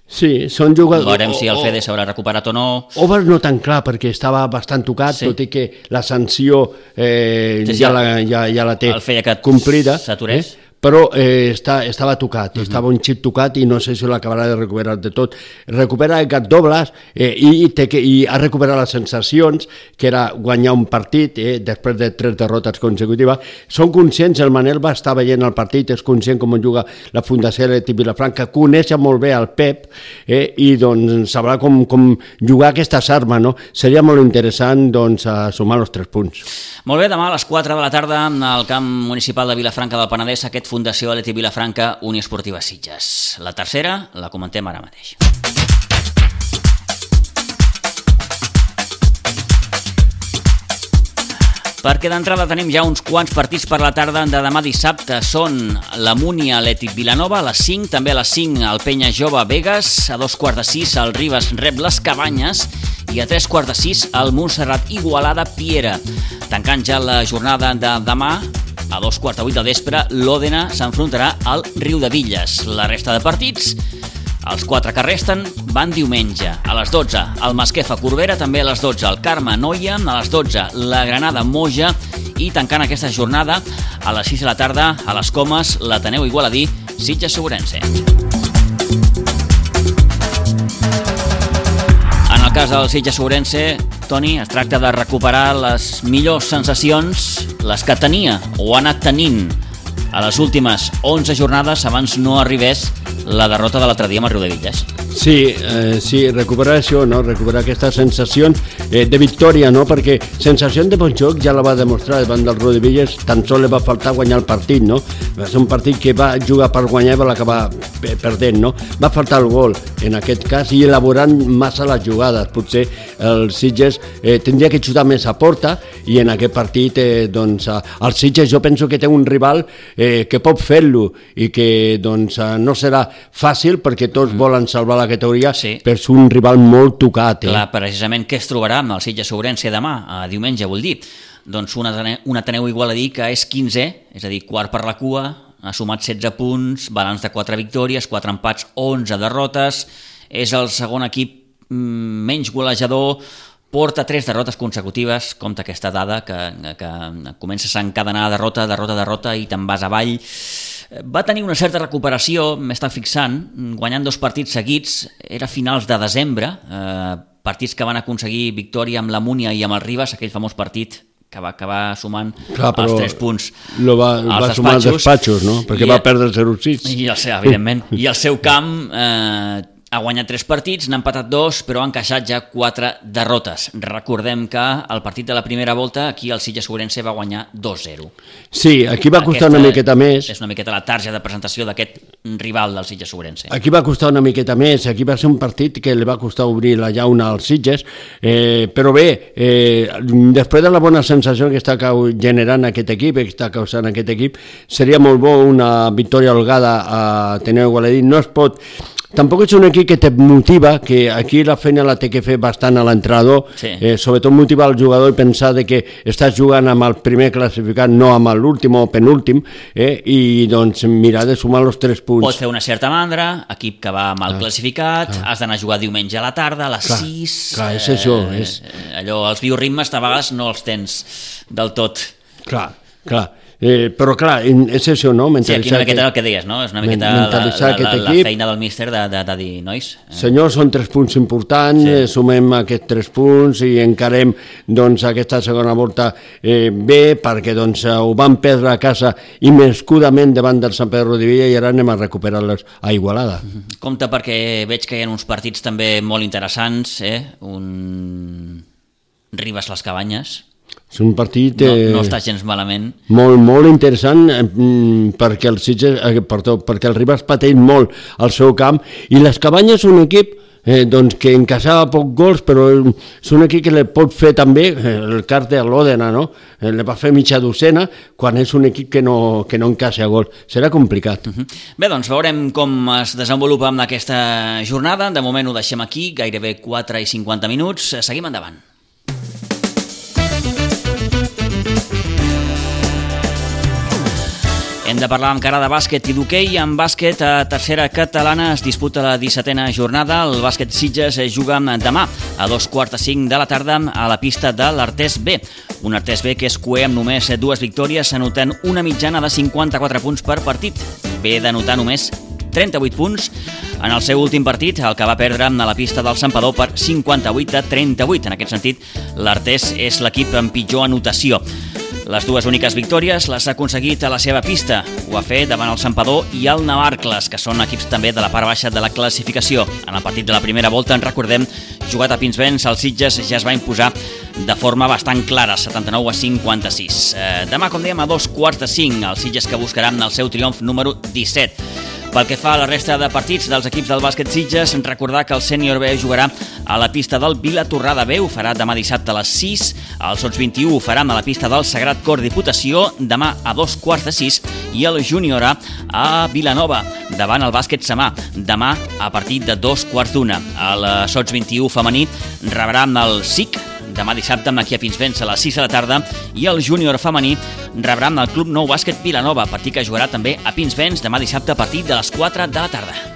Sí, són jugadors... veurem si el Fede s'haurà recuperat o no. Over no tan clar, perquè estava bastant tocat, Sí. tot i que la sanció eh, Sí, sí, ja, la, ja, ja la té el feia que complida. s'aturés. Eh? Però eh, està, estava tocat, uh -huh. estava un xip tocat i no sé si l'acabarà de recuperar de tot. Recupera el gat dobles eh, i, té que, i ha recuperat les sensacions, que era guanyar un partit eh, després de tres derrotes consecutives. Són conscients, el Manel va estar veient el partit, és conscient com juga la Fundació Leti Vilafranca, coneix molt bé el Pep eh, i doncs sabrà com, com jugar aquestes armes, no? Seria molt interessant doncs, a sumar els tres punts. Molt bé, demà a les 4 de la tarda al camp municipal de Vilafranca del Penedès aquest Fundació Aleti Vilafranca Unió Esportiva Sitges. La tercera la comentem ara mateix. Perquè d'entrada tenim ja uns quants partits per la tarda de demà dissabte. Són la Múnia Atlètic Vilanova a les 5, també a les 5 el Penya Jove Vegas, a dos quarts de 6 el Ribes rep les Cabanyes i a tres quarts de 6 el Montserrat Igualada Piera. Tancant ja la jornada de demà, a dos quarts de 8 de vespre, l'Òdena s'enfrontarà al Riu de Villes. La resta de partits els quatre que resten van diumenge. A les 12, el Masquefa Corbera, també a les 12, el Carme Noia, a les 12, la Granada Moja i tancant aquesta jornada a les 6 de la tarda a les Comes, l'Ateneu Igualadí, Sitges Segurense. En el cas del Sitges Segurense, Toni, es tracta de recuperar les millors sensacions, les que tenia o ha anat tenint a les últimes 11 jornades abans no arribés la derrota de l'altre dia amb el Riu de Villas. Sí, eh, sí, recuperar això, no? recuperar aquesta sensació eh, de victòria, no? perquè sensació de bon joc ja la va demostrar davant del Riu de Villas, tan sol li va faltar guanyar el partit, no? Va ser un partit que va jugar per guanyar i va acabar perdent, no? Va faltar el gol, en aquest cas, i elaborant massa les jugades. Potser el Sitges eh, tindria que xutar més a porta i en aquest partit, eh, doncs, el Sitges jo penso que té un rival eh, que pot fer-lo i que doncs, no serà fàcil perquè tots mm. volen salvar la categoria, sí. però és un rival molt tocat. Eh? Clar, precisament què es trobarà amb el Sitges Sobrense demà, a diumenge, vol dir? Doncs un Ateneu, un Ateneu igual a dir que és 15, és a dir, quart per la cua, ha sumat 16 punts, balanç de 4 victòries, 4 empats, 11 derrotes, és el segon equip mm, menys golejador, porta tres derrotes consecutives, compta aquesta dada, que, que comences a encadenar derrota, derrota, derrota i te'n vas avall. Va tenir una certa recuperació, m'està fixant, guanyant dos partits seguits, era finals de desembre, eh, partits que van aconseguir victòria amb la Múnia i amb el Ribas, aquell famós partit que va acabar sumant Clar, els tres punts lo va, als va despatxos, sumar als despatxos, no? Perquè i, va perdre el 0-6. I, evidentment. I el seu camp eh, ha guanyat 3 partits, n'ha empatat 2, però ha encaixat ja 4 derrotes. Recordem que el partit de la primera volta, aquí el Sitges Sobrense va guanyar 2-0. Sí, aquí va costar Aquesta una miqueta més. És una miqueta la tarja de presentació d'aquest rival del Sitges Sobrense. Aquí va costar una miqueta més, aquí va ser un partit que li va costar obrir la llauna als Sitges, eh, però bé, eh, després de la bona sensació que està generant aquest equip, que està causant aquest equip, seria molt bo una victòria holgada a Teneu Gualadí. No es pot Tampoc és un equip que te motiva, que aquí la feina la té que fer bastant a l'entrenador, sí. eh, sobretot motivar el jugador i pensar de que estàs jugant amb el primer classificat, no amb l'últim o penúltim, eh, i doncs mirar de sumar els tres punts. Pot fer una certa mandra, equip que va mal ah, classificat, ah. has d'anar a jugar diumenge a la tarda, a les clar, 6... Clar, és això. Eh, és... Allò, els bioritmes de vegades no els tens del tot. Clar, clar. Eh, però clar, és això, no? Sí, aquí una miqueta que, el que deies, no? És una miqueta la, la, la, la feina del míster de, de, de dir, nois... Eh. Senyor, són tres punts importants, sí. eh, sumem aquests tres punts i encarem doncs, aquesta segona volta eh, bé, perquè doncs, ho van perdre a casa imescudament davant del Sant Pedro de Villa i ara anem a recuperar-les a Igualada. Mm -hmm. Compte perquè veig que hi ha uns partits també molt interessants, eh? un Ribes les Cabanyes, és un partit... No, no està gens malament. Molt, molt interessant eh, mm, perquè el Sitges, eh, perdó, perquè el Ribas pateix molt al seu camp i les Cabanyes és un equip eh, doncs que encaixava poc gols, però és un equip que le pot fer també, eh, el cas de l'Òdena, no? Eh, le va fer mitja docena quan és un equip que no, que no encaixa gols. Serà complicat. Uh. -huh. Bé, doncs veurem com es desenvolupa amb aquesta jornada. De moment ho deixem aquí, gairebé 4 i 50 minuts. Seguim endavant. Hem de parlar encara de bàsquet i d'hoquei. En bàsquet, a tercera catalana es disputa la 17a jornada. El bàsquet Sitges juga demà a dos quarts de cinc de la tarda a la pista de l'Artés B. Un Artés B que és cué amb només dues victòries, anotant una mitjana de 54 punts per partit. Ve d'anotar només 38 punts en el seu últim partit, el que va perdre a la pista del Sampador per 58 a 38. En aquest sentit, l'Artés és l'equip amb pitjor anotació. Les dues úniques victòries les ha aconseguit a la seva pista. Ho ha fet davant el Sampador i el Navarcles, que són equips també de la part baixa de la classificació. En el partit de la primera volta, en recordem, jugat a Pinsbens, el Sitges ja es va imposar de forma bastant clara, 79 a 56. Eh, demà, com dèiem, a dos quarts de cinc, el Sitges que buscarà el seu triomf número 17. Pel que fa a la resta de partits dels equips del bàsquet Sitges, recordar que el sènior B jugarà a la pista del Vila Torrada B, ho farà demà dissabte a les 6, el Sots 21 ho faran a la pista del Sagrat Cor Diputació, demà a dos quarts de 6, i el júnior A a Vilanova, davant el bàsquet Samà, demà a partir de dos quarts d'una. El Sots 21 femení rebrà el SIC demà dissabte amb l'equip Pinsbens a les 6 de la tarda i el júnior femení rebrà amb el Club Nou Bàsquet Vilanova, partit que jugarà també a Pinsbens demà dissabte a partir de les 4 de la tarda.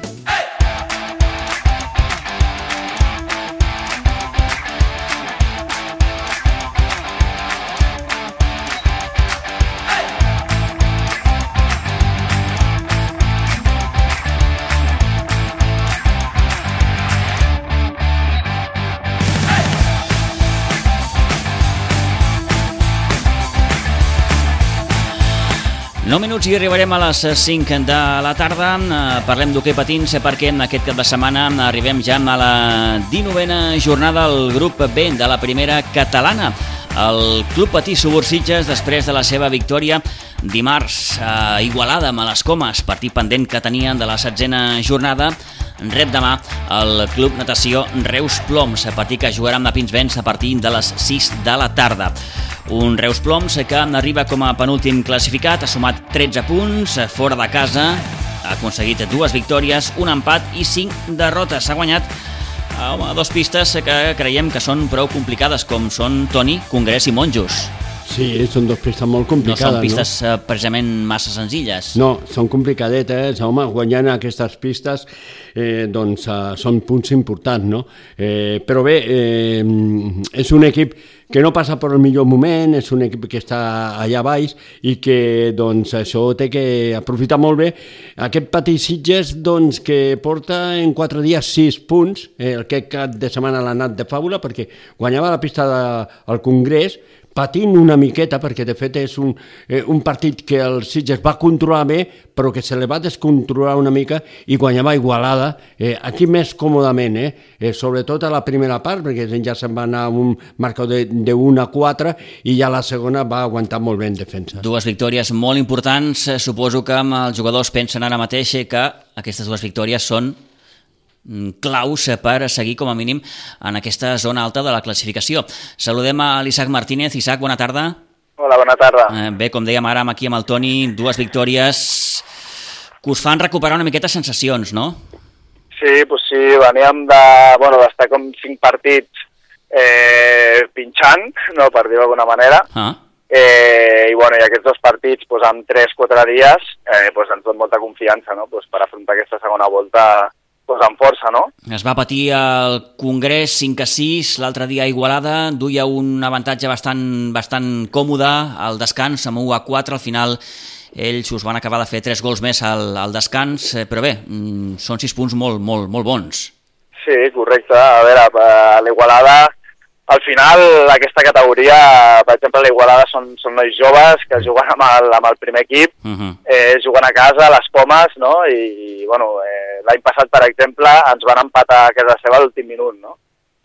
No minuts i arribarem a les 5 de la tarda. Eh, parlem d'hoquei patins perquè aquest cap de setmana arribem ja a la 19a jornada del grup B de la primera catalana. El Club Patí Subursitges, després de la seva victòria dimarts a Igualada, amb les Comes, partit pendent que tenien de la setzena jornada, rep demà el Club Natació Reus Ploms, partit que jugarà amb la Pinsbens a partir de les 6 de la tarda. Un Reus Ploms que arriba com a penúltim classificat, ha sumat 13 punts, fora de casa, ha aconseguit dues victòries, un empat i cinc derrotes. S'ha guanyat home, dos pistes que creiem que són prou complicades, com són Toni, Congrés i Monjos. Sí, són dos pistes molt complicades, no? són pistes no? Eh, precisament massa senzilles. No, són complicadetes, home, guanyant aquestes pistes eh, doncs eh, són punts importants, no? Eh, però bé, eh, és un equip que no passa per el millor moment, és un equip que està allà baix i que doncs, això té que aprofitar molt bé. Aquest Pati Sitges doncs, que porta en quatre dies sis punts, eh, aquest cap de setmana l'ha anat de fàbula perquè guanyava la pista del de, Congrés, patint una miqueta, perquè de fet és un, eh, un partit que el Sitges va controlar bé, però que se li va descontrolar una mica i guanyava Igualada, eh, aquí més còmodament, eh? eh, sobretot a la primera part, perquè ja se'n va anar un marcador de, de 1 a 4 i ja la segona va aguantar molt bé en defensa. Dues victòries molt importants, eh, suposo que els jugadors pensen ara mateix que aquestes dues victòries són claus per seguir com a mínim en aquesta zona alta de la classificació. Saludem a l'Isaac Martínez. Isaac, bona tarda. Hola, bona tarda. Eh, bé, com dèiem ara aquí amb el Toni, dues victòries que us fan recuperar una miqueta sensacions, no? Sí, pues sí, veníem de, bueno, d'estar com cinc partits eh, pinxant, no, per dir d'alguna manera, ah. Eh, i, bueno, i aquests dos partits pues, en 3-4 dies eh, pues, ens donen molta confiança no? pues, per afrontar aquesta segona volta pues, amb força, no? Es va patir el Congrés 5 a 6, l'altre dia a Igualada, duia un avantatge bastant, bastant còmode al descans, amb 1 a 4, al final ells us van acabar de fer 3 gols més al, al descans, eh, però bé, mm, són 6 punts molt, molt, molt bons. Sí, correcte. A veure, a l'Igualada al final aquesta categoria, per exemple, l'Igualada són, són nois joves que juguen amb el, amb el primer equip, uh -huh. eh, juguen a casa, a les pomes, no? I, bueno, eh, l'any passat, per exemple, ens van empatar a casa seva l'últim minut, no?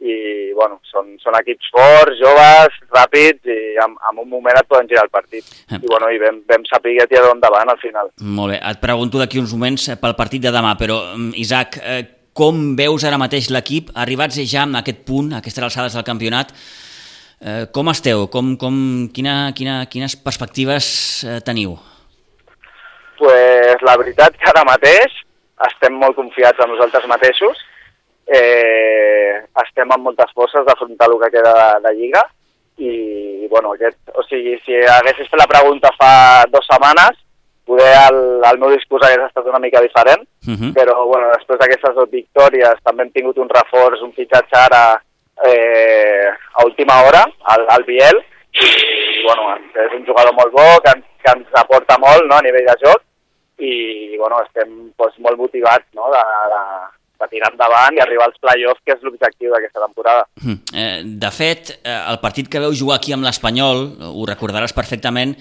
I, bueno, són, són equips forts, joves, ràpids, i en, en un moment et poden girar el partit. Uh I, bueno, i vam, vam saber tirar endavant al final. Molt bé. Et pregunto d'aquí uns moments pel partit de demà, però, mm, Isaac, eh, com veus ara mateix l'equip, arribats ja a aquest punt, a aquestes alçades del campionat, eh, com esteu? Com, com, quina, quina, quines perspectives eh, teniu? pues, la veritat que ara mateix estem molt confiats en nosaltres mateixos, eh, estem amb moltes forces d'afrontar el que queda de, de Lliga. I, bueno, aquest, o sigui, si haguessis fet la pregunta fa dues setmanes, poder el, el meu discurs hagués estat una mica diferent, uh -huh. però bueno, després d'aquestes dues victòries també hem tingut un reforç, un fitxatge ara eh, a última hora, al, al Biel, i bueno, és un jugador molt bo, que, que ens aporta molt no, a nivell de joc, i bueno, estem doncs, molt motivats no, de, de, de tirar endavant i arribar als play-offs, que és l'objectiu d'aquesta temporada. Mm. Eh, de fet, eh, el partit que veu jugar aquí amb l'Espanyol, ho recordaràs perfectament,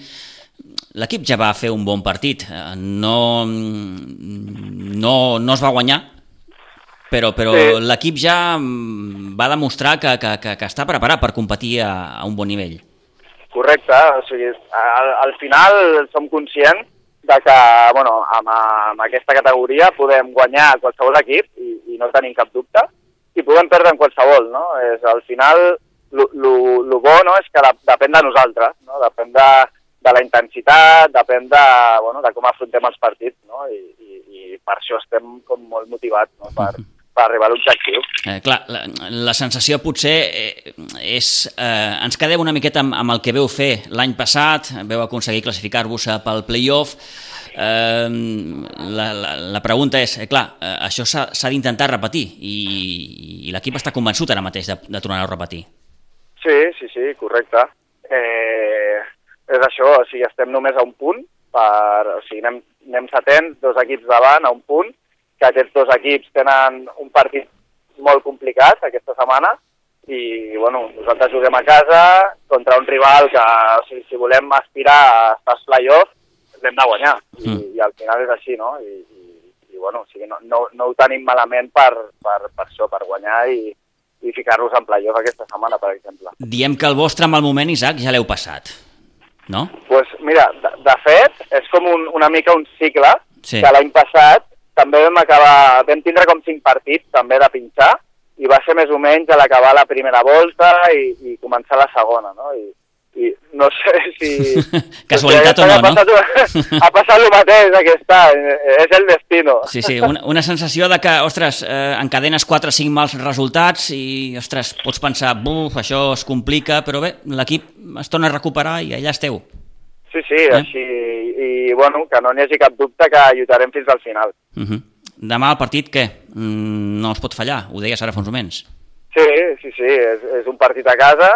l'equip ja va fer un bon partit. Eh, no, no, no es va guanyar, però, però sí. l'equip ja mm, va demostrar que, que, que, que està preparat per competir a, a un bon nivell. Correcte, o sigui, al, al final som conscients de que bueno, amb, amb aquesta categoria podem guanyar qualsevol equip i, i no tenim cap dubte, i podem perdre en qualsevol, no? És, al final, el bo no, és que la, depèn de nosaltres, no? depèn de, de la intensitat, depèn de, bueno, de com afrontem els partits, no? I, i, i per això estem com molt motivats no? per, per arribar a l'objectiu. Eh, clar, la, la sensació potser eh, és... Eh, ens quedem una miqueta amb, amb el que veu fer l'any passat, veu aconseguir classificar-vos pel play-off, Eh, la, la, la pregunta és, eh, clar, eh, això s'ha d'intentar repetir i, i l'equip està convençut ara mateix de, de tornar a repetir. Sí, sí, sí, correcte. Eh, és això, o sigui, estem només a un punt, per, o sigui, anem, anem setents, dos equips davant, a un punt, que aquests dos equips tenen un partit molt complicat aquesta setmana i bueno, nosaltres juguem a casa contra un rival que o sigui, si volem aspirar a estar als play-off l'hem de guanyar I, mm. i al final és així, no? I, i, i bueno, o sigui, no, no, no ho tenim malament per, per, per això, per guanyar i, i ficar-nos en play-off aquesta setmana, per exemple. Diem que el vostre mal moment, Isaac, ja l'heu passat, no? Doncs pues mira, de, de fet, és com un, una mica un cicle sí. que l'any passat també vam acabar, vam tindre com cinc partits també de pinxar i va ser més o menys a l'acabar la primera volta i, i començar la segona, no? I, i no sé si... Casualitat o no, ha passat, no? ha passat el mateix aquest any, és el destino. Sí, sí, una, una sensació de que, ostres, eh, encadenes 4 o 5 mals resultats i, ostres, pots pensar, buf, això es complica, però bé, l'equip es torna a recuperar i allà esteu. Sí, sí, eh? així, i bueno, que no n'hi hagi cap dubte que lluitarem fins al final. Uh -huh. Demà el partit, què? Mm, no es pot fallar, ho deies ara fa uns moments. Sí, sí, sí, és, és un partit a casa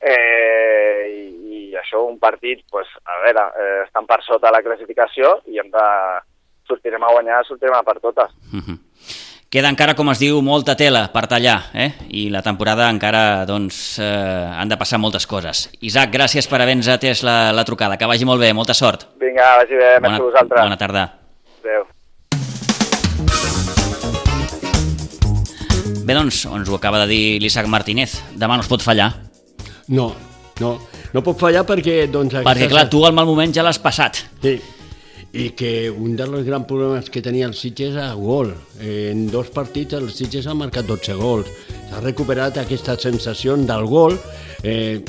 eh, i, i això, un partit, pues, a veure, eh, estan per sota la classificació i hem de sortirem a guanyar, sortirem a per totes. Uh -huh. Queda encara, com es diu, molta tela per tallar, eh? i la temporada encara doncs, eh, han de passar moltes coses. Isaac, gràcies per haver-nos atès la, la trucada. Que vagi molt bé, molta sort. Vinga, vagi bé, bona, més vosaltres. Bona tarda. Adéu. Bé, doncs, ens ho acaba de dir l'Isaac Martínez. Demà no es pot fallar. No, no, no pot fallar perquè... Doncs, perquè, clar, tu al mal moment ja l'has passat. Sí, i que un dels grans problemes que tenia el Sitges era gol. En dos partits el Sitges ha marcat 12 gols. S'ha recuperat aquesta sensació del gol. Eh,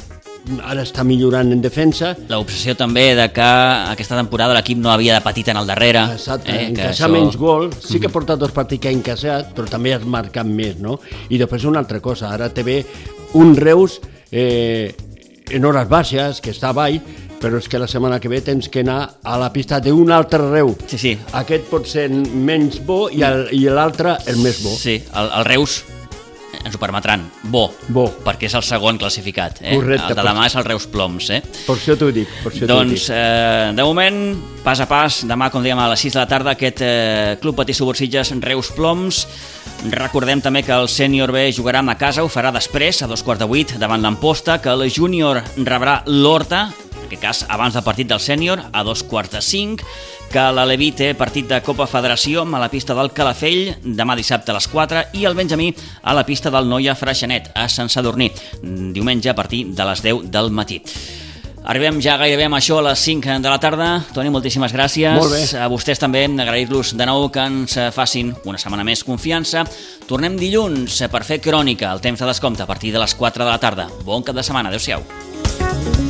ara està millorant en defensa. L'obsessió també de que aquesta temporada l'equip no havia de patir tant al darrere. Exacte, eh, encaixar això... menys gol. Sí que ha portat dos partits que ha encaixat, però també has marcat més, no? I després una altra cosa, ara te ve un Reus eh, en hores baixes, que està avall, però és que la setmana que ve tens que anar a la pista d'un altre Reu. Sí, sí. Aquest pot ser menys bo i l'altre el més bo. Sí, el, el Reus ens ho permetran, bo, bo, perquè és el segon classificat. Eh? Correcte. El de demà és el Reus Ploms. Eh? Per això t'ho dic. Per això doncs, dic. Eh, de moment, pas a pas, demà, com dèiem, a les 6 de la tarda, aquest eh, Club Patí Subursitges Reus Ploms. Recordem també que el sènior B jugarà a casa, ho farà després, a dos quarts de vuit, davant l'Amposta, que el júnior rebrà l'Horta, en aquest cas abans del partit del sènior, a dos quarts de cinc, que l'Aleví té partit de Copa Federació a la pista del Calafell demà dissabte a les 4 i el Benjamí a la pista del Noia Freixenet a Sant Sadurní diumenge a partir de les 10 del matí. Arribem ja gairebé amb això a les 5 de la tarda. Toni, moltíssimes gràcies. Molt bé. A vostès també, agrair-los de nou que ens facin una setmana més confiança. Tornem dilluns per fer crònica, el temps de descompte, a partir de les 4 de la tarda. Bon cap de setmana. Adéu-siau.